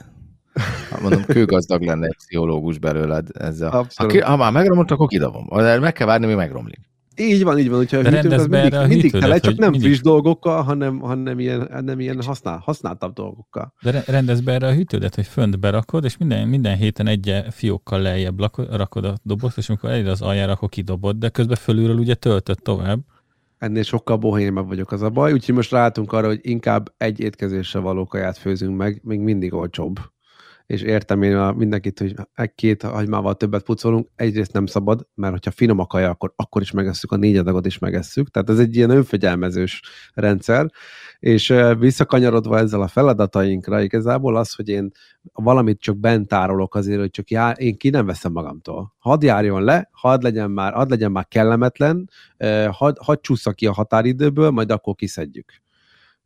Mondom, kőgazdag lenne egy pszichológus belőled ezzel. Ha, Abszolút. ki, ha már megromlott, akkor kidobom. Meg kell várni, mi megromlik. Így van, így van, hogyha a be mindig, a mindig tele, csak nem mindig- friss dolgokkal, hanem, hanem ilyen, nem ilyen használ, használtabb dolgokkal. De re- rendezd be erre a hűtődet, hogy fönt berakod, és minden, minden héten egy fiókkal lejjebb rakod a dobozt, és amikor elér az aljára, akkor kidobod, de közben fölülről ugye töltöd tovább. ennél sokkal bohémabb vagyok az a baj, úgyhogy most ráálltunk arra, hogy inkább egy étkezéssel való kaját főzünk meg, még mindig olcsóbb. És értem én a, mindenkit, hogy egy-két hagymával többet pucolunk, egyrészt nem szabad, mert hogyha finom a kaja, akkor, akkor is megesszük, a négy adagot is megesszük. Tehát ez egy ilyen önfegyelmezős rendszer. És visszakanyarodva ezzel a feladatainkra, igazából az, hogy én valamit csak bent tárolok azért, hogy csak jár, én ki nem veszem magamtól. Hadd járjon le, hadd legyen már, hadd legyen már kellemetlen, hadd, hadd csúszza ki a határidőből, majd akkor kiszedjük.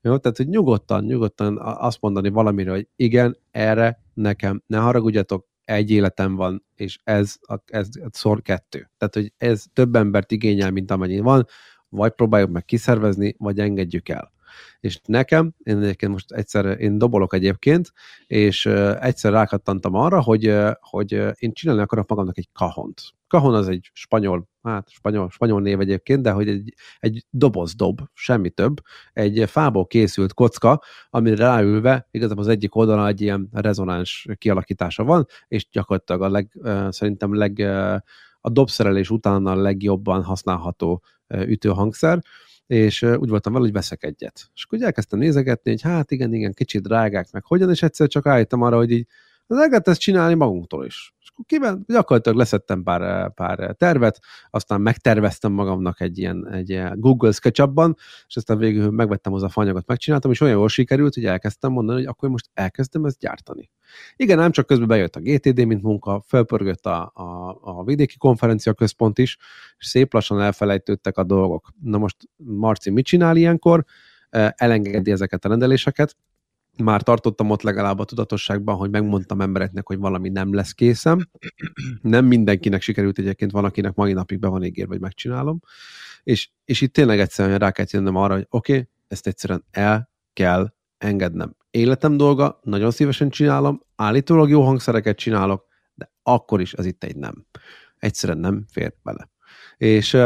Jó, tehát, hogy nyugodtan, nyugodtan azt mondani valamire, hogy igen, erre nekem, ne haragudjatok, egy életem van, és ez, a, ez szor kettő. Tehát, hogy ez több embert igényel, mint amennyi van, vagy próbáljuk meg kiszervezni, vagy engedjük el. És nekem, én egyébként most egyszer, én dobolok egyébként, és egyszer rákattantam arra, hogy, hogy én csinálni akarok magamnak egy kahont. Kahon az egy spanyol, hát spanyol, spanyol név egyébként, de hogy egy, egy doboz dob, semmi több, egy fából készült kocka, amire ráülve igazából az egyik oldalon egy ilyen rezonáns kialakítása van, és gyakorlatilag a leg, szerintem leg, a dobszerelés után a legjobban használható ütőhangszer, és úgy voltam vele, hogy veszek egyet. És akkor elkezdtem nézegetni, hogy hát igen, igen, kicsit drágák, meg hogyan, és egyszer csak rájöttem arra, hogy így az lehet ezt csinálni magunktól is. Kiben, gyakorlatilag leszettem pár, pár tervet, aztán megterveztem magamnak egy ilyen, egy Google SketchUp-ban, és aztán végül megvettem az a fanyagot, megcsináltam, és olyan jól sikerült, hogy elkezdtem mondani, hogy akkor most elkezdem ezt gyártani. Igen, nem csak közben bejött a GTD, mint munka, felpörgött a, a, a vidéki konferencia központ is, és szép lassan elfelejtődtek a dolgok. Na most Marci mit csinál ilyenkor? Eh, Elengedi ezeket a rendeléseket, már tartottam ott legalább a tudatosságban, hogy megmondtam embereknek, hogy valami nem lesz készem. Nem mindenkinek sikerült egyébként, van, akinek mai napig be van ígérve, hogy megcsinálom. És, és itt tényleg egyszerűen rá kell jönnöm arra, hogy oké, okay, ezt egyszerűen el kell engednem. Életem dolga, nagyon szívesen csinálom, állítólag jó hangszereket csinálok, de akkor is az itt egy nem. Egyszerűen nem fér bele. És,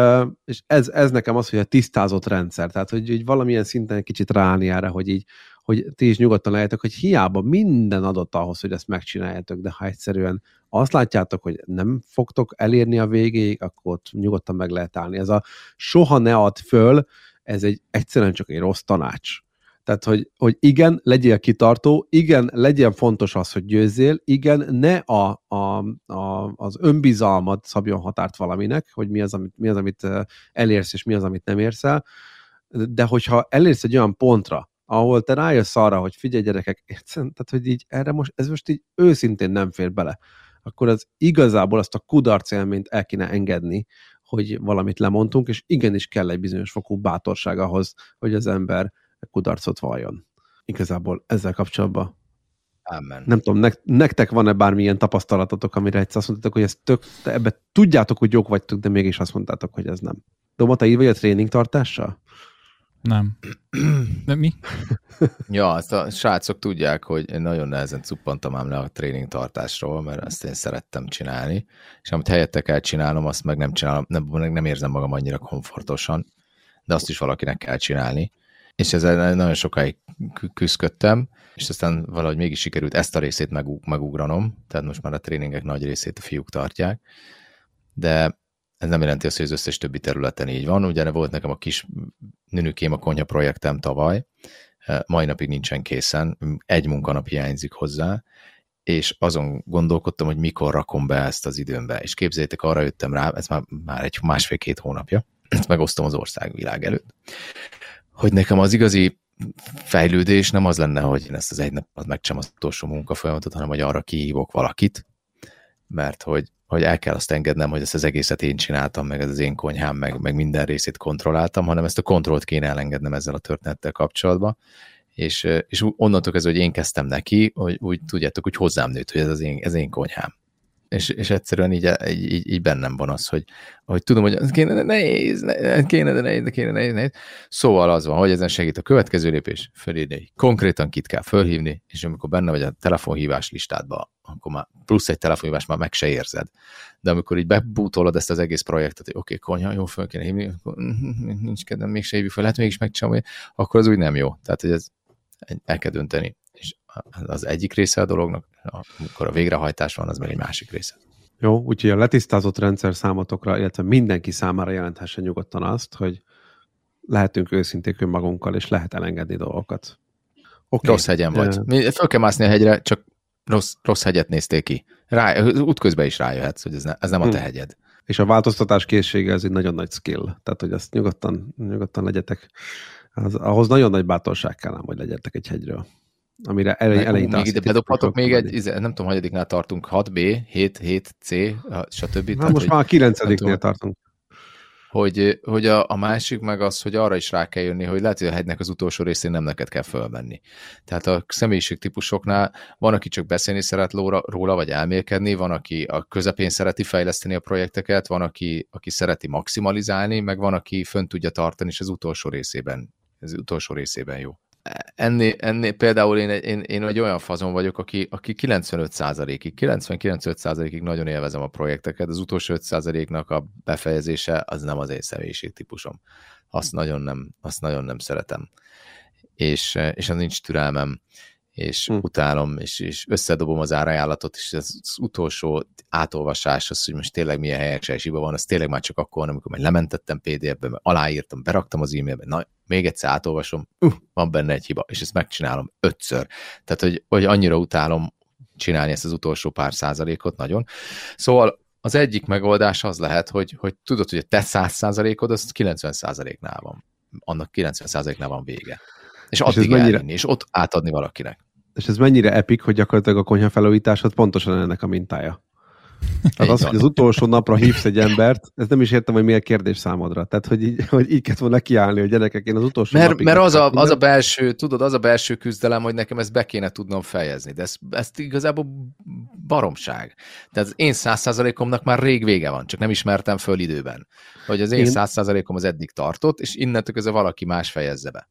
és ez, ez nekem az, hogy a tisztázott rendszer, tehát hogy, hogy valamilyen szinten kicsit ráállni erre, hogy így, hogy ti is nyugodtan lehetek, hogy hiába minden adott ahhoz, hogy ezt megcsináljátok, de ha egyszerűen azt látjátok, hogy nem fogtok elérni a végéig, akkor ott nyugodtan meg lehet állni. Ez a soha ne add föl, ez egy egyszerűen csak egy rossz tanács. Tehát, hogy, hogy igen, legyél kitartó, igen, legyen fontos az, hogy győzzél, igen, ne a, a, a, az önbizalmad szabjon határt valaminek, hogy mi az, amit, mi az, amit elérsz, és mi az, amit nem érsz el, de hogyha elérsz egy olyan pontra, ahol te rájössz arra, hogy figyelj gyerekek, tehát hogy így erre most, ez most így őszintén nem fér bele, akkor az igazából azt a kudarc élményt el kéne engedni, hogy valamit lemondtunk, és igenis kell egy bizonyos fokú bátorság ahhoz, hogy az ember kudarcot valljon. Igazából ezzel kapcsolatban. Amen. Nem tudom, nek- nektek van-e bármilyen tapasztalatotok, amire egyszer azt mondtátok, hogy ez tök, te ebbe tudjátok, hogy jók vagytok, de mégis azt mondtátok, hogy ez nem. Doma, te így vagy a tréning tartással? Nem. De mi? ja, azt a srácok tudják, hogy én nagyon nehezen cuppantam ám le a tréning tartásról, mert ezt én szerettem csinálni, és amit helyette kell csinálnom, azt meg nem csinálom, nem, nem érzem magam annyira komfortosan, de azt is valakinek kell csinálni. És ezzel nagyon sokáig küzdöttem, és aztán valahogy mégis sikerült ezt a részét megugranom, tehát most már a tréningek nagy részét a fiúk tartják, de ez nem jelenti azt, hogy az összes többi területen így van. Ugye volt nekem a kis nünükém a konyha projektem tavaly, mai napig nincsen készen, egy munkanap hiányzik hozzá, és azon gondolkodtam, hogy mikor rakom be ezt az időmbe. És képzeljétek, arra jöttem rá, ez már, már egy másfél-két hónapja, ezt megosztom az országvilág előtt, hogy nekem az igazi fejlődés nem az lenne, hogy én ezt az egy napot megcsinálom az utolsó munkafolyamatot, hanem hogy arra kihívok valakit, mert hogy hogy el kell azt engednem, hogy ezt az egészet én csináltam, meg ez az én konyhám, meg, meg minden részét kontrolláltam, hanem ezt a kontrollt kéne elengednem ezzel a történettel kapcsolatban, és, és onnantól kezdve, hogy én kezdtem neki, hogy úgy tudjátok, hogy hozzám nőtt, hogy ez az én, ez én konyhám és, és egyszerűen így, így, így, bennem van az, hogy, hogy tudom, hogy kéne, de nehéz, ne, kéne, de nehéz, de kéne, nehéz, nehéz. Szóval az van, hogy ezen segít a következő lépés, fölírni, konkrétan kit kell fölhívni, és amikor benne vagy a telefonhívás listádban, akkor már plusz egy telefonhívás már meg se érzed. De amikor így bebútolod ezt az egész projektet, hogy oké, okay, konyha, jó, föl kéne hívni, akkor nincs kedvem, mégse hívjuk fel, lehet mégis megcsinálni, akkor az úgy nem jó. Tehát, hogy ez el kell dönteni az egyik része a dolognak, amikor a végrehajtás van, az meg egy másik része. Jó, úgyhogy a letisztázott rendszer számotokra, illetve mindenki számára jelenthessen nyugodtan azt, hogy lehetünk őszinték önmagunkkal, és lehet elengedni dolgokat. Okay. Rossz hegyen vagy. Föl kell mászni a hegyre, csak rossz, rossz hegyet nézték ki. Rá, útközben is rájöhetsz, hogy ez, ne, ez nem a te hm. hegyed. És a változtatás készsége ez egy nagyon nagy skill. Tehát, hogy azt nyugodtan, nyugodtan legyetek. Az, ahhoz nagyon nagy bátorság kell, hogy legyetek egy hegyről amire elej, elején Még ide bedobhatok még egy, izé, nem tudom, hanyadiknál tartunk, 6B, 7, 7C, stb. Na, Tehát, most már a 9 tartunk. Hogy, hogy a, a másik meg az, hogy arra is rá kell jönni, hogy lehet, hogy a hegynek az utolsó részén nem neked kell fölmenni. Tehát a személyiségtípusoknál van, aki csak beszélni szeret róla, róla, vagy elmélkedni, van, aki a közepén szereti fejleszteni a projekteket, van, aki, aki szereti maximalizálni, meg van, aki fönn tudja tartani, és az utolsó részében, az utolsó részében jó ennél, ennél például én, én, én egy olyan fazon vagyok, aki, aki 95%-ig, 99-5%-ig nagyon élvezem a projekteket, az utolsó 5%-nak a befejezése az nem az én személyiségtípusom. Azt nagyon nem, azt nagyon nem szeretem. És, és az nincs türelmem és hm. utálom, és, és összedobom az árajánlatot, és az, az utolsó átolvasás, az, hogy most tényleg milyen helyek hiba van, az tényleg már csak akkor, amikor már lementettem PDF-be, aláírtam, beraktam az e-mailbe, na, még egyszer átolvasom, uh, van benne egy hiba, és ezt megcsinálom ötször. Tehát, hogy, hogy annyira utálom csinálni ezt az utolsó pár százalékot nagyon. Szóval az egyik megoldás az lehet, hogy, hogy tudod, hogy a te száz százalékod, az 90 százaléknál van. Annak 90 százaléknál van vége. És, és addig mennyire... elvinni, és ott átadni valakinek. És ez mennyire epik, hogy gyakorlatilag a konyha felújításod pontosan ennek a mintája. Tehát az, hogy az utolsó napra hívsz egy embert, ez nem is értem, hogy miért kérdés számodra. Tehát, hogy így, hogy így kellett volna kiállni, hogy gyerekek, én az utolsó Mert, napig mert az, a, az a belső, tudod, az a belső küzdelem, hogy nekem ezt be kéne tudnom fejezni, de ez, ez igazából baromság. Tehát az én száz százalékomnak már rég vége van, csak nem ismertem föl időben. Hogy az én száz százalékom az eddig tartott, és innentől közben valaki más fejezze be.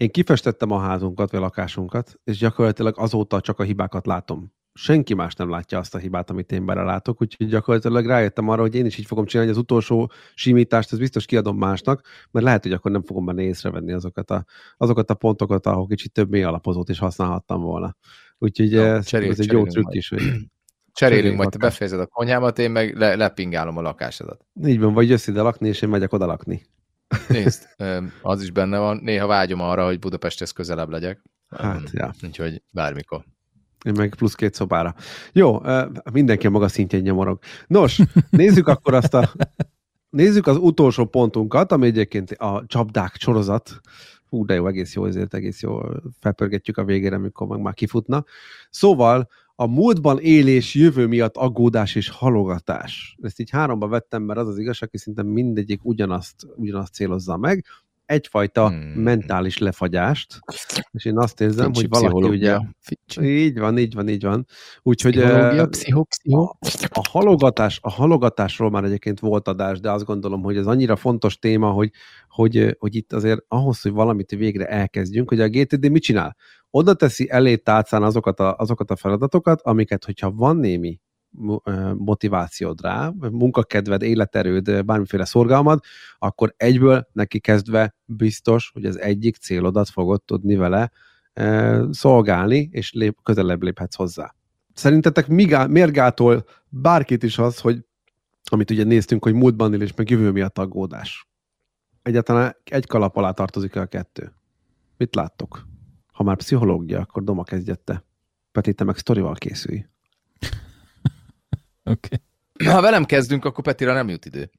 Én kifestettem a házunkat, vagy a lakásunkat, és gyakorlatilag azóta csak a hibákat látom. senki más nem látja azt a hibát, amit én belelátok, úgyhogy gyakorlatilag rájöttem arra, hogy én is így fogom csinálni, hogy az utolsó simítást, ez biztos kiadom másnak, mert lehet, hogy akkor nem fogom benne észrevenni azokat a, azokat a pontokat, ahol kicsit több mély alapozót is használhattam volna. Úgyhogy Jó, ez, cserél- ez egy jó trükk is, hogy Cserélünk, majd te befejezed a konyhámat, én meg le, lepingálom a lakásodat. így van, vagy jössz ide lakni, és én megyek oda lakni. Nézd, az is benne van. Néha vágyom arra, hogy Budapesthez közelebb legyek. Hát, ja. Úgyhogy bármikor. Én meg plusz két szobára. Jó, mindenki a maga szintjén nyomorog. Nos, nézzük akkor azt a... Nézzük az utolsó pontunkat, ami egyébként a csapdák sorozat. Hú, de jó, egész jó, ezért egész jó felpörgetjük a végére, amikor meg már kifutna. Szóval a múltban élés jövő miatt aggódás és halogatás. Ezt így háromba vettem, mert az az igazság, hogy szinte mindegyik ugyanazt, ugyanazt célozza meg. Egyfajta Hmm. mentális lefagyást. És én azt érzem, Fincsi hogy valaki ugye... Fincsi. Így van, így van, így van. Úgyhogy pszicho. a halogatás, a halogatásról már egyébként volt adás, de azt gondolom, hogy ez annyira fontos téma, hogy, hogy, hogy itt azért ahhoz, hogy valamit végre elkezdjünk, hogy a GTD mit csinál? Oda teszi elé tálcán azokat a, azokat a feladatokat, amiket, hogyha van némi motivációd rá, munkakedved, életerőd, bármiféle szorgalmad, akkor egyből neki kezdve biztos, hogy az egyik célodat fogod tudni vele szolgálni, és lép, közelebb léphetsz hozzá. Szerintetek migá, miért gátol bárkit is az, hogy amit ugye néztünk, hogy múltban és meg jövő miatt aggódás? Egyáltalán egy kalap alá tartozik a kettő. Mit láttok? Ha már pszichológia, akkor Doma kezdjette. Peti, te meg sztorival készülj. Oké. Ha velem kezdünk, akkor Petira nem jut idő.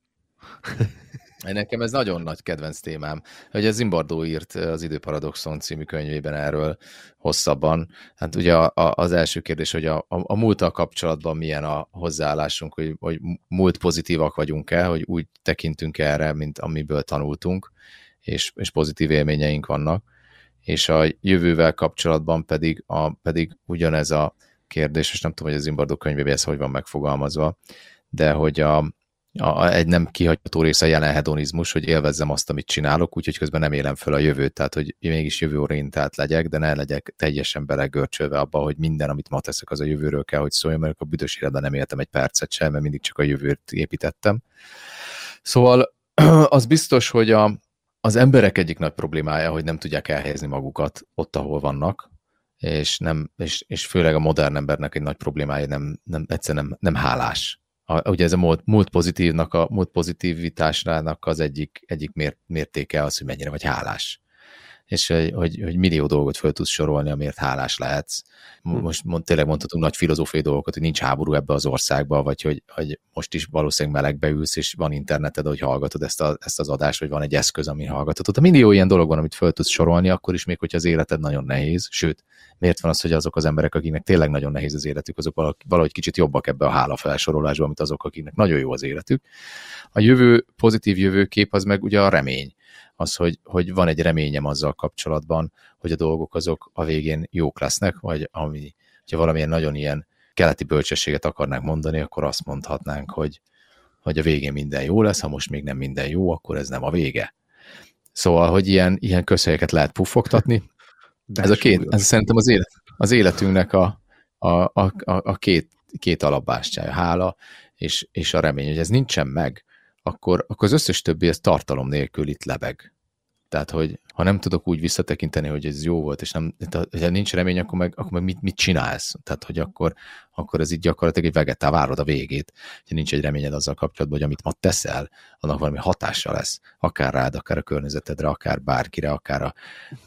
Nekem ez nagyon nagy kedvenc témám, hogy a Zimbardó írt az Időparadoxon című könyvében erről hosszabban. Hát ugye a, a, az első kérdés, hogy a, a, a múlttal kapcsolatban milyen a hozzáállásunk, hogy, hogy múlt pozitívak vagyunk-e, hogy úgy tekintünk erre, mint amiből tanultunk, és, és pozitív élményeink vannak. És a jövővel kapcsolatban pedig, a, pedig ugyanez a kérdés, és nem tudom, hogy az Zimbardó könyvében ez hogy van megfogalmazva, de hogy a, a, egy nem kihagyható része a jelen hedonizmus, hogy élvezzem azt, amit csinálok, úgyhogy közben nem élem föl a jövőt, tehát hogy mégis jövőorientált legyek, de ne legyek teljesen belegörcsölve abba, hogy minden, amit ma teszek, az a jövőről kell, hogy szóljon, mert a büdös életben nem éltem egy percet sem, mert mindig csak a jövőt építettem. Szóval az biztos, hogy a, az emberek egyik nagy problémája, hogy nem tudják elhelyezni magukat ott, ahol vannak, és, nem, és, és főleg a modern embernek egy nagy problémája nem, nem egyszerűen nem, nem hálás. A, ugye ez a múlt, múlt pozitívnak, a múlt pozitívitásnak az egyik, egyik mért, mértéke az, hogy mennyire vagy hálás. És hogy, hogy, hogy millió dolgot föl tudsz sorolni, amiért hálás lehetsz. Most mond, tényleg mondhatunk nagy filozófiai dolgokat, hogy nincs háború ebbe az országba, vagy hogy, hogy most is valószínűleg melegbe ülsz, és van interneted, hogy hallgatod ezt, a, ezt az adást, vagy van egy eszköz, ami hallgatod. A millió ilyen dolog van, amit föl tudsz sorolni, akkor is még, hogyha az életed nagyon nehéz. Sőt, miért van az, hogy azok az emberek, akiknek tényleg nagyon nehéz az életük, azok valahogy kicsit jobbak ebbe a hála felsorolásba, mint azok, akiknek nagyon jó az életük. A jövő, pozitív jövőkép az meg ugye a remény. Az, hogy, hogy van egy reményem azzal kapcsolatban, hogy a dolgok azok a végén jók lesznek, vagy ami, ha valamilyen nagyon ilyen keleti bölcsességet akarnánk mondani, akkor azt mondhatnánk, hogy, hogy a végén minden jó lesz, ha most még nem minden jó, akkor ez nem a vége. Szóval, hogy ilyen, ilyen közhelyeket lehet puffogtatni. De ez a két, ez szerintem az, élet, az életünknek a, a, a, a, a két, két alapbástyája, hála és, és a remény, hogy ez nincsen meg, akkor, akkor az összes többi ez tartalom nélkül itt lebeg. Tehát, hogy ha nem tudok úgy visszatekinteni, hogy ez jó volt, és nem, ha nincs remény, akkor meg, akkor meg mit, mit csinálsz? Tehát, hogy akkor, akkor ez így gyakorlatilag egy vegetál, várod a végét, hogy nincs egy reményed azzal kapcsolatban, hogy amit ma teszel, annak valami hatása lesz, akár rád, akár a környezetedre, akár bárkire, akár a,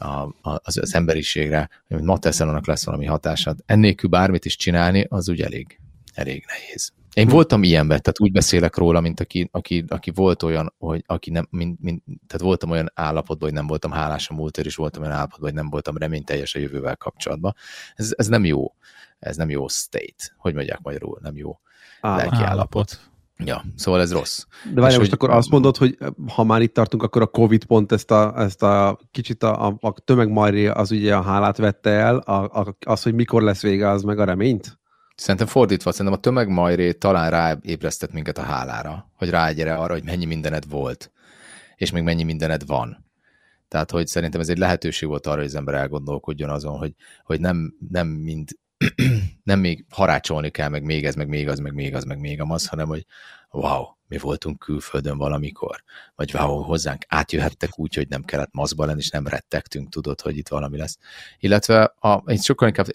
a, az, az emberiségre, hogy ma teszel, annak lesz valami hatásad. Ennélkül bármit is csinálni, az úgy elég, elég nehéz. Én voltam ilyenben, tehát úgy beszélek róla, mint aki, aki, aki volt olyan, hogy aki nem, mint, mint, tehát voltam olyan állapotban, hogy nem voltam hálás a múltért, és voltam olyan állapotban, hogy nem voltam reményteljes a jövővel kapcsolatban. Ez, ez nem jó. Ez nem jó state. Hogy mondják magyarul? Nem jó Állapot. lelki állapot. Ja, szóval ez rossz. De várjál, És most hogy- akkor azt mondod, hogy ha már itt tartunk, akkor a Covid pont ezt a, ezt a kicsit a, a, a tömegmajré az ugye a hálát vette el, a, a, az, hogy mikor lesz vége, az meg a reményt? Szerintem fordítva, szerintem a tömegmajré talán ráébresztett minket a hálára, hogy rágyere arra, hogy mennyi mindened volt, és még mennyi mindened van. Tehát, hogy szerintem ez egy lehetőség volt arra, hogy az ember elgondolkodjon azon, hogy, hogy nem, nem mind nem még harácsolni kell, meg még ez, meg még az, meg még az, meg még az, hanem hogy wow, mi voltunk külföldön valamikor, vagy wow, hozzánk átjöhettek úgy, hogy nem kellett maszkba lenni, és nem rettegtünk, tudod, hogy itt valami lesz. Illetve a, én sokkal inkább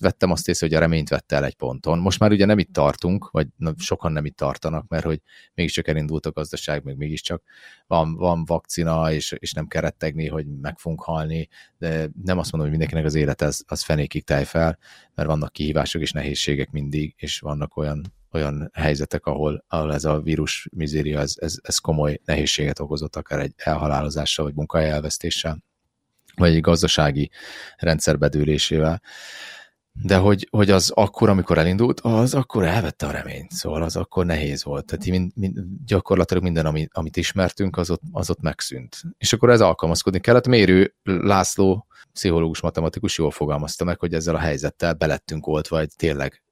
vettem azt észre, hogy a reményt vette el egy ponton. Most már ugye nem itt tartunk, vagy sokan nem itt tartanak, mert hogy mégiscsak elindult a gazdaság, meg mégiscsak van, van vakcina, és, és nem kell rettegni, hogy meg fogunk halni, de nem azt mondom, hogy mindenkinek az élet az, az fenékig táj fel, mert vannak kihívások és nehézségek mindig, és vannak olyan olyan helyzetek, ahol, ahol ez a vírus mizéria, ez, ez, ez komoly nehézséget okozott, akár egy elhalálozással, vagy munkahely elvesztéssel, vagy egy gazdasági rendszer bedőlésével. De hogy, hogy az akkor, amikor elindult, az akkor elvette a reményt, szóval az akkor nehéz volt. Tehát mind, mind, gyakorlatilag minden, amit, amit ismertünk, az ott, az ott megszűnt. És akkor ez alkalmazkodni kellett. Mérő László, pszichológus, matematikus jól fogalmazta meg, hogy ezzel a helyzettel belettünk oltva egy tényleg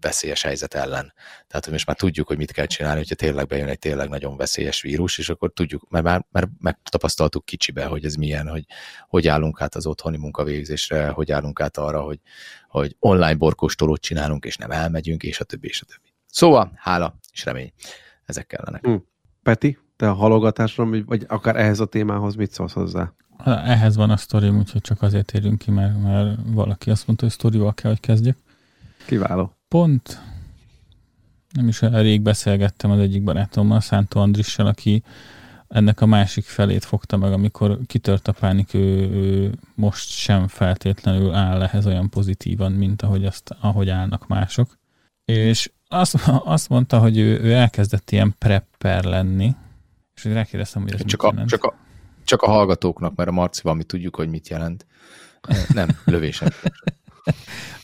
veszélyes helyzet ellen. Tehát, hogy most már tudjuk, hogy mit kell csinálni, hogyha tényleg bejön egy tényleg nagyon veszélyes vírus, és akkor tudjuk, mert már, már megtapasztaltuk kicsibe, hogy ez milyen, hogy hogy állunk át az otthoni munkavégzésre, hogy állunk át arra, hogy, hogy online borkóstolót csinálunk, és nem elmegyünk, és a többi, és a többi. Szóval, hála és remény. Ezek kellenek. Hm. Peti, te a halogatásra, vagy akár ehhez a témához mit szólsz hozzá? Ehhez van a sztorim, úgyhogy csak azért érünk ki, mert, mert valaki azt mondta, hogy sztorival kell, hogy kezdjek. Kiváló. Pont nem is rég beszélgettem az egyik barátommal, Szántó Andrissal, aki ennek a másik felét fogta meg, amikor kitört a pánik, ő, ő most sem feltétlenül áll ehhez olyan pozitívan, mint ahogy, azt, ahogy állnak mások. És azt, azt mondta, hogy ő, ő elkezdett ilyen prepper lenni, és hogy rákérdeztem, hogy ez csak mit a, jelent. Csak a, csak a hallgatóknak, mert a Marcival mi tudjuk, hogy mit jelent. Nem, lövések.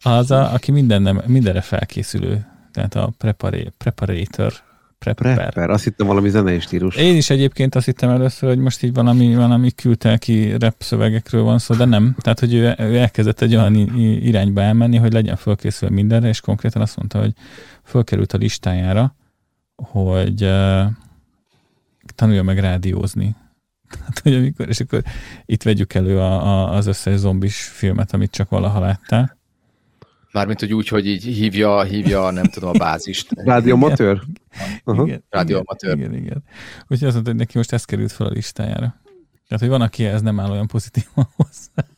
Az, a, aki minden, mindenre felkészülő, tehát a preparé, preparator, prepper. prepper. Azt hittem valami zenei stílus. Én is egyébként azt hittem először, hogy most így valami, valami küldte ki rap szövegekről van szó, de nem. Tehát, hogy ő, ő elkezdett egy olyan irányba elmenni, hogy legyen fölkészülve mindenre, és konkrétan azt mondta, hogy fölkerült a listájára, hogy uh, tanulja meg rádiózni. Tehát, hogy amikor, és akkor itt vegyük elő a, a, az összes zombis filmet, amit csak valaha láttál. Mármint, hogy úgy, hogy így hívja, hívja nem tudom, a bázist. Rádiomatőr? Igen, Rádiomatőr. Igen, igen, igen. Úgyhogy azt mondta, hogy neki most ez került fel a listájára. Tehát, hogy van, aki ez nem áll olyan pozitívan hozzá.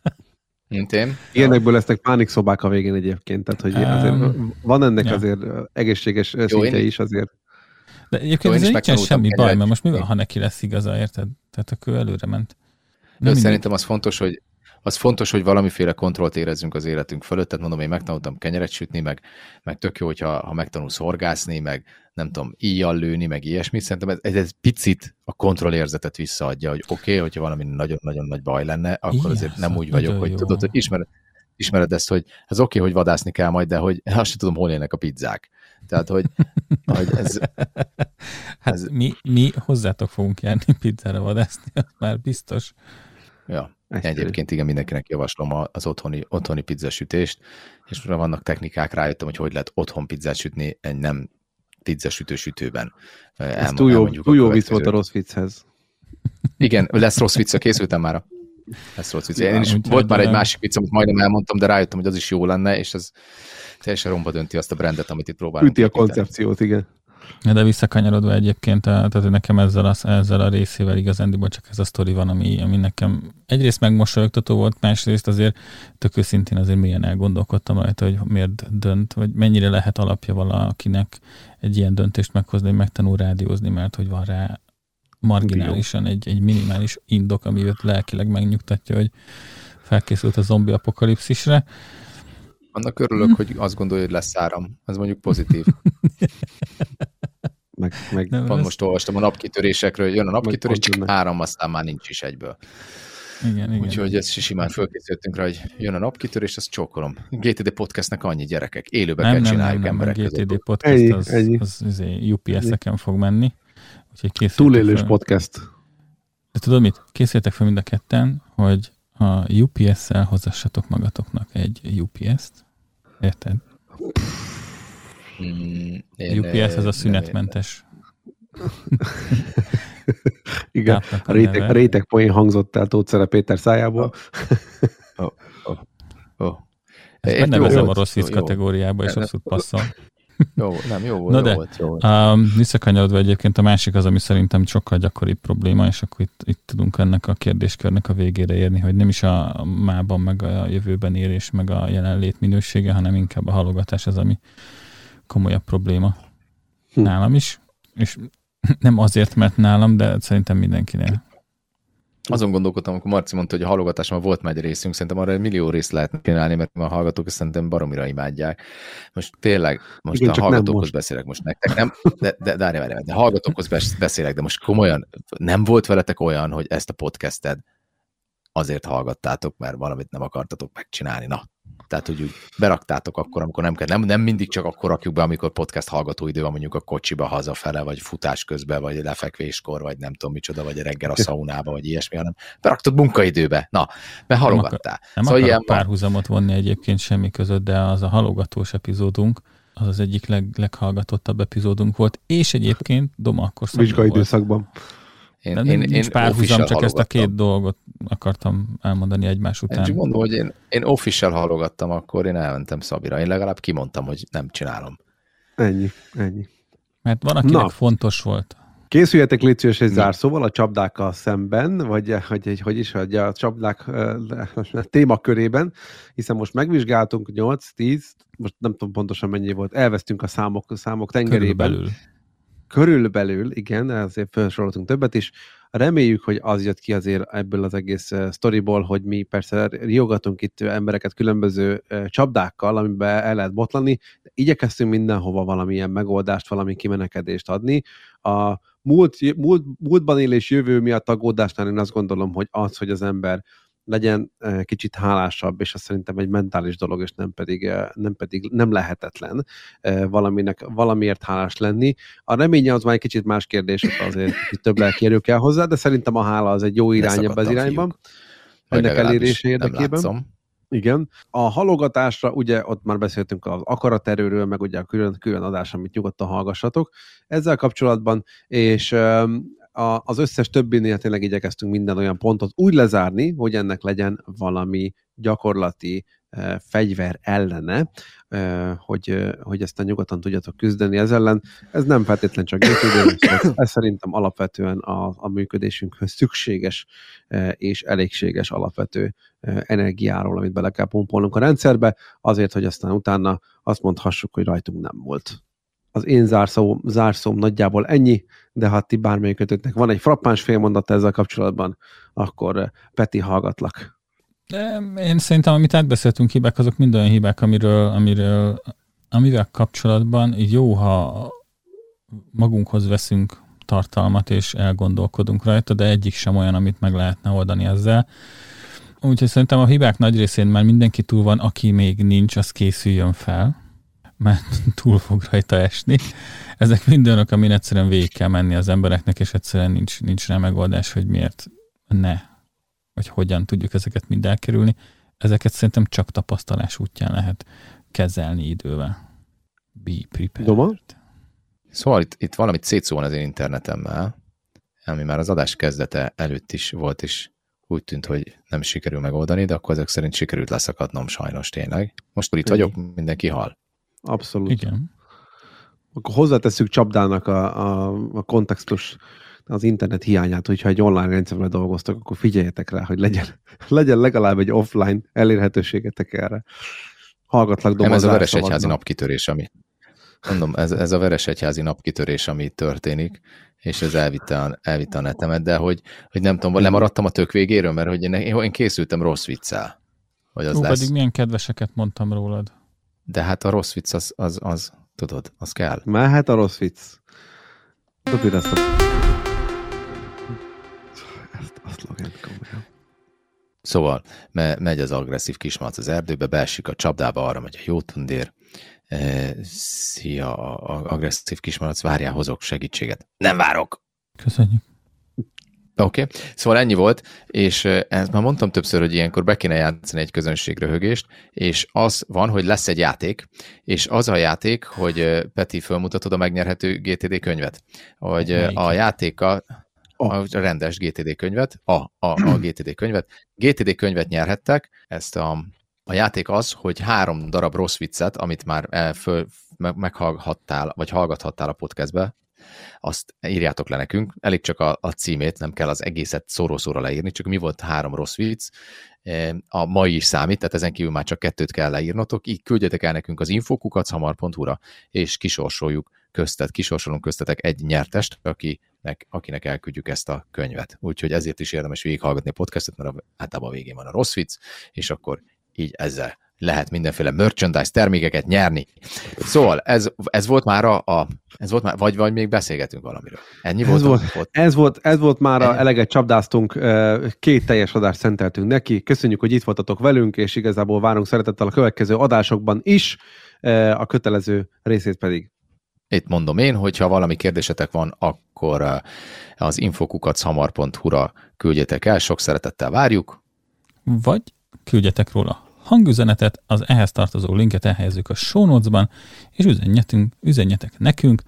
Mint én. Ilyenekből lesznek pánikszobák a végén egyébként, tehát hogy um, azért van ennek ja. azért egészséges Jó, szintje is azért. De egyébként ez nincsen semmi baj, mert most mi van, ha neki lesz igaza, érted? Tehát akkor előre ment. Nem szerintem az fontos, hogy az fontos, hogy valamiféle kontrollt érezzünk az életünk fölött, tehát mondom, én megtanultam kenyeret sütni, meg, meg tök jó, hogyha ha megtanulsz horgászni, meg nem tudom, íjjal lőni, meg ilyesmi, szerintem ez, ez, ez picit a kontrollérzetet visszaadja, hogy oké, okay, hogyha valami nagyon-nagyon nagy baj lenne, akkor Igen, azért nem úgy vagyok, hogy jó. tudod, hogy ismered, ismered ezt, hogy ez oké, okay, hogy vadászni kell majd, de hogy azt sem tudom, hol élnek a pizzák. Tehát, hogy, hogy ez... Hát ez... Mi, mi hozzátok fogunk járni pizzára vadászni, az már biztos. Ja. Egyszerű. Egyébként igen, mindenkinek javaslom az otthoni, otthoni pizzasütést, és vannak technikák, rájöttem, hogy hogy lehet otthon pizzát sütni egy nem pizzasütő sütőben. Ez túl jó, túl jó vicc volt a rossz vicchez. Igen, lesz rossz vicc, készültem már. Lesz rossz vicc. Én is volt már egy másik vicc, amit majdnem elmondtam, de rájöttem, hogy az is jó lenne, és ez teljesen romba dönti azt a brandet, amit itt próbálunk. Üti a koncepciót, igen. De visszakanyarodva egyébként, tehát nekem ezzel a, ezzel a részével igazándiból csak ez a sztori van, ami, ami nekem egyrészt megmosolyogtató volt, másrészt azért tök őszintén azért mélyen elgondolkodtam rajta, hogy miért dönt, vagy mennyire lehet alapja valakinek egy ilyen döntést meghozni, hogy megtanul rádiózni, mert hogy van rá marginálisan egy, egy minimális indok, ami őt lelkileg megnyugtatja, hogy felkészült a zombi apokalipszisre. Annak örülök, hm. hogy azt gondolja, hogy lesz áram. Ez mondjuk pozitív. meg, meg nem, Pont ez... most olvastam a napkitörésekről, jön a napkitörés, csak áram, aztán már nincs is egyből. Igen, igen. Úgyhogy ezt simán fölkészültünk rá, hogy jön a napkitörés, azt csókolom. GTD podcastnek annyi gyerekek, élőben kell nem, csináljuk nem, nem, emberek GTD között. podcast ennyi, az, ennyi. az, az UPS-eken fog menni. Úgyhogy Túlélős fel. podcast. De tudod mit? Készültek fel mind a ketten, hogy a UPS-szel hozassatok magatoknak egy UPS-t. Érted? Mm, UPS az a szünetmentes. Igen, a réteg, a réteg poén hangzott el Tóth Péter szájából. Oh, oh, oh. Ezt benevezem a rossz vicc kategóriába, és abszolút passzol. Jó, nem, jó volt, Na jó de, volt, jó volt. Um, visszakanyarodva egyébként a másik az, ami szerintem sokkal gyakoribb probléma, és akkor itt, itt tudunk ennek a kérdéskörnek a végére érni, hogy nem is a mában, meg a jövőben érés, meg a jelenlét minősége, hanem inkább a halogatás az, ami komolyabb probléma. Hm. Nálam is, és nem azért, mert nálam, de szerintem mindenkinél. Azon gondolkodtam, amikor Marci mondta, hogy a halogatásban volt már egy részünk, szerintem arra egy millió részt lehetne csinálni, mert a hallgatók szerintem baromira imádják. Most tényleg, most Igen, a hallgatókhoz most. beszélek most nektek, nem, de, de, de, de, de, de hallgatókhoz beszélek, de most komolyan, nem volt veletek olyan, hogy ezt a podcasted azért hallgattátok, mert valamit nem akartatok megcsinálni. Na, tehát, hogy úgy beraktátok akkor, amikor nem kell. Nem, nem mindig csak akkor rakjuk be, amikor podcast hallgató idő van mondjuk a kocsiba hazafele, vagy futás közben, vagy lefekvéskor, vagy nem tudom micsoda, vagy reggel a szaunába, vagy ilyesmi, hanem beraktad munkaidőbe. Na, mert halogattál. Nem, szóval ilyen párhuzamot vonni egyébként semmi között, de az a halogatós epizódunk, az az egyik leg, leghallgatottabb epizódunk volt, és egyébként Doma akkor Vizsgai időszakban. Én, én, nincs én párhuzam, csak ezt a két dolgot akartam elmondani egymás után. Én csak mondom, hogy én, én official halogattam, akkor én elmentem Szabira. Én legalább kimondtam, hogy nem csinálom. Ennyi, ennyi. Mert van, akinek Na. fontos volt. Készüljetek légy szíves egy zárszóval a csapdákkal szemben, vagy hogy, hogy, hogy is, hogy a csapdák uh, témakörében, hiszen most megvizsgáltunk 8-10, most nem tudom pontosan mennyi volt, elvesztünk a számok, számok tengerében. Körülbelül körülbelül, igen, azért felsoroltunk többet is. Reméljük, hogy az jött ki azért ebből az egész sztoriból, hogy mi persze riogatunk itt embereket különböző csapdákkal, amiben el lehet botlani, de igyekeztünk mindenhova valamilyen megoldást, valami kimenekedést adni. A múlt, múlt, múltban élés jövő miatt aggódásnál én azt gondolom, hogy az, hogy az ember legyen kicsit hálásabb, és az szerintem egy mentális dolog, és nem pedig nem, pedig nem lehetetlen eh, valaminek, valamiért hálás lenni. A reménye az már egy kicsit más kérdés, azért több lelkérő kell hozzá, de szerintem a hála az egy jó irány ebbe az irányban. Ennek elérése érdekében. Igen. A halogatásra, ugye ott már beszéltünk az akaraterőről, meg ugye a külön, külön adás, amit nyugodtan hallgassatok ezzel kapcsolatban, és a, az összes többinél tényleg igyekeztünk minden olyan pontot úgy lezárni, hogy ennek legyen valami gyakorlati e, fegyver ellene, e, hogy, hogy ezt a nyugodtan tudjatok küzdeni ez ellen. Ez nem feltétlenül csak GTD, ez, ez szerintem alapvetően a, a működésünkhöz szükséges e, és elégséges alapvető energiáról, amit bele kell pumpolnunk a rendszerbe, azért, hogy aztán utána azt mondhassuk, hogy rajtunk nem volt az én zárszó, zárszóm nagyjából ennyi, de ha ti bármelyikötöknek van egy frappáns félmondat ezzel kapcsolatban, akkor eh, Peti hallgatlak. Én szerintem, amit átbeszéltünk hibák, azok mind olyan hibák, amiről, amiről amivel kapcsolatban jó, ha magunkhoz veszünk tartalmat, és elgondolkodunk rajta, de egyik sem olyan, amit meg lehetne oldani ezzel. Úgyhogy szerintem a hibák nagy részén már mindenki túl van, aki még nincs, az készüljön fel mert túl fog rajta esni. Ezek mind olyanok, amin egyszerűen végig kell menni az embereknek, és egyszerűen nincs, nincs rá megoldás, hogy miért ne, vagy hogyan tudjuk ezeket mind elkerülni. Ezeket szerintem csak tapasztalás útján lehet kezelni idővel. Be prepared. Doma? Szóval itt, itt valamit szétszó van az én internetemmel, ami már az adás kezdete előtt is volt, és úgy tűnt, hogy nem sikerül megoldani, de akkor ezek szerint sikerült leszakadnom sajnos tényleg. Most itt vagyok, mindenki hal. Abszolút. Igen. Akkor hozzátesszük csapdának a, a, a kontextus, az internet hiányát, hogyha egy online rendszerrel dolgoztak, akkor figyeljetek rá, hogy legyen, legyen legalább egy offline elérhetőségetek erre. Hallgatlak Nem, ez a Veresegyházi napkitörés, ami mondom, ez, ez a Veresegyházi napkitörés, ami történik, és ez elvitte a, elvitte a netemet, de hogy, hogy nem tudom, lemaradtam a tök végéről, mert hogy én, én készültem rossz viccel. Hogy az Ó, lesz. pedig milyen kedveseket mondtam rólad. De hát a rossz vicc az, az, az tudod, az kell. Mehet a rossz vicc. Dobd ezt a... Ezt, azt logent komolyan. Szóval me, megy az agresszív kismalc az erdőbe, beesik a csapdába, arra megy a jó tundér. E, szia, a agresszív kismalac, várjál, hozok segítséget. Nem várok! Köszönjük. Oké, okay. szóval ennyi volt, és ezt már mondtam többször, hogy ilyenkor be kéne játszani egy közönségröhögést, és az van, hogy lesz egy játék, és az a játék, hogy Peti fölmutatod a megnyerhető GTD könyvet, hogy Melyik? a játéka, a. Rendes GTD könyvet, a, a, a GTD könyvet, GTD könyvet nyerhettek, ezt a A játék az, hogy három darab rossz viccet, amit már eh, föl, meghallgattál, vagy hallgathattál a podcastbe, azt írjátok le nekünk, elég csak a, a címét, nem kell az egészet szóró-szóra leírni, csak mi volt három rossz vicc, a mai is számít, tehát ezen kívül már csak kettőt kell leírnotok, így küldjetek el nekünk az infokukat hamar.hu-ra, és kisorsoljuk köztet, kisorsolunk köztetek egy nyertest, akinek, akinek elküldjük ezt a könyvet. Úgyhogy ezért is érdemes végighallgatni a podcastet, mert általában a végén van a rossz vicc, és akkor így ezzel lehet mindenféle merchandise termékeket nyerni. Szóval ez, ez volt már a, a ez volt már, vagy, vagy még beszélgetünk valamiről. Ennyi ez volt, volt, ez volt, ez volt már a eleget csapdáztunk, két teljes adást szenteltünk neki. Köszönjük, hogy itt voltatok velünk, és igazából várunk szeretettel a következő adásokban is, a kötelező részét pedig. Itt mondom én, hogyha valami kérdésetek van, akkor az infokukachamar.hu-ra küldjetek el, sok szeretettel várjuk. Vagy küldjetek róla hangüzenetet, az ehhez tartozó linket elhelyezzük a show notes-ban, és üzenjetünk, üzenjetek nekünk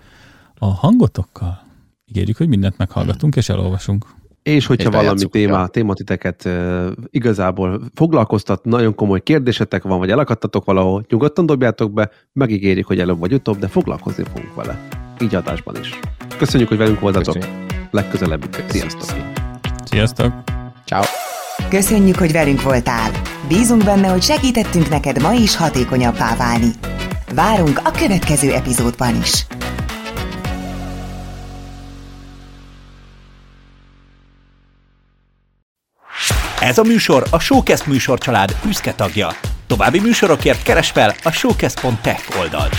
a hangotokkal. Ígérjük, hogy mindent meghallgatunk és elolvasunk. És hogyha és valami téma, tématiteket uh, igazából foglalkoztat, nagyon komoly kérdésetek van, vagy elakadtatok valahol, nyugodtan dobjátok be, megígérjük, hogy előbb vagy utóbb, de foglalkozni fogunk vele. Így adásban is. Köszönjük, hogy velünk voltatok. Legközelebb. Sziasztok! Sziasztok! Ciao. Köszönjük, hogy velünk voltál! Bízunk benne, hogy segítettünk neked ma is hatékonyabbá válni. Várunk a következő epizódban is! Ez a műsor a Showcast műsorcsalád büszke tagja. További műsorokért keres fel a showcast.tech oldalt.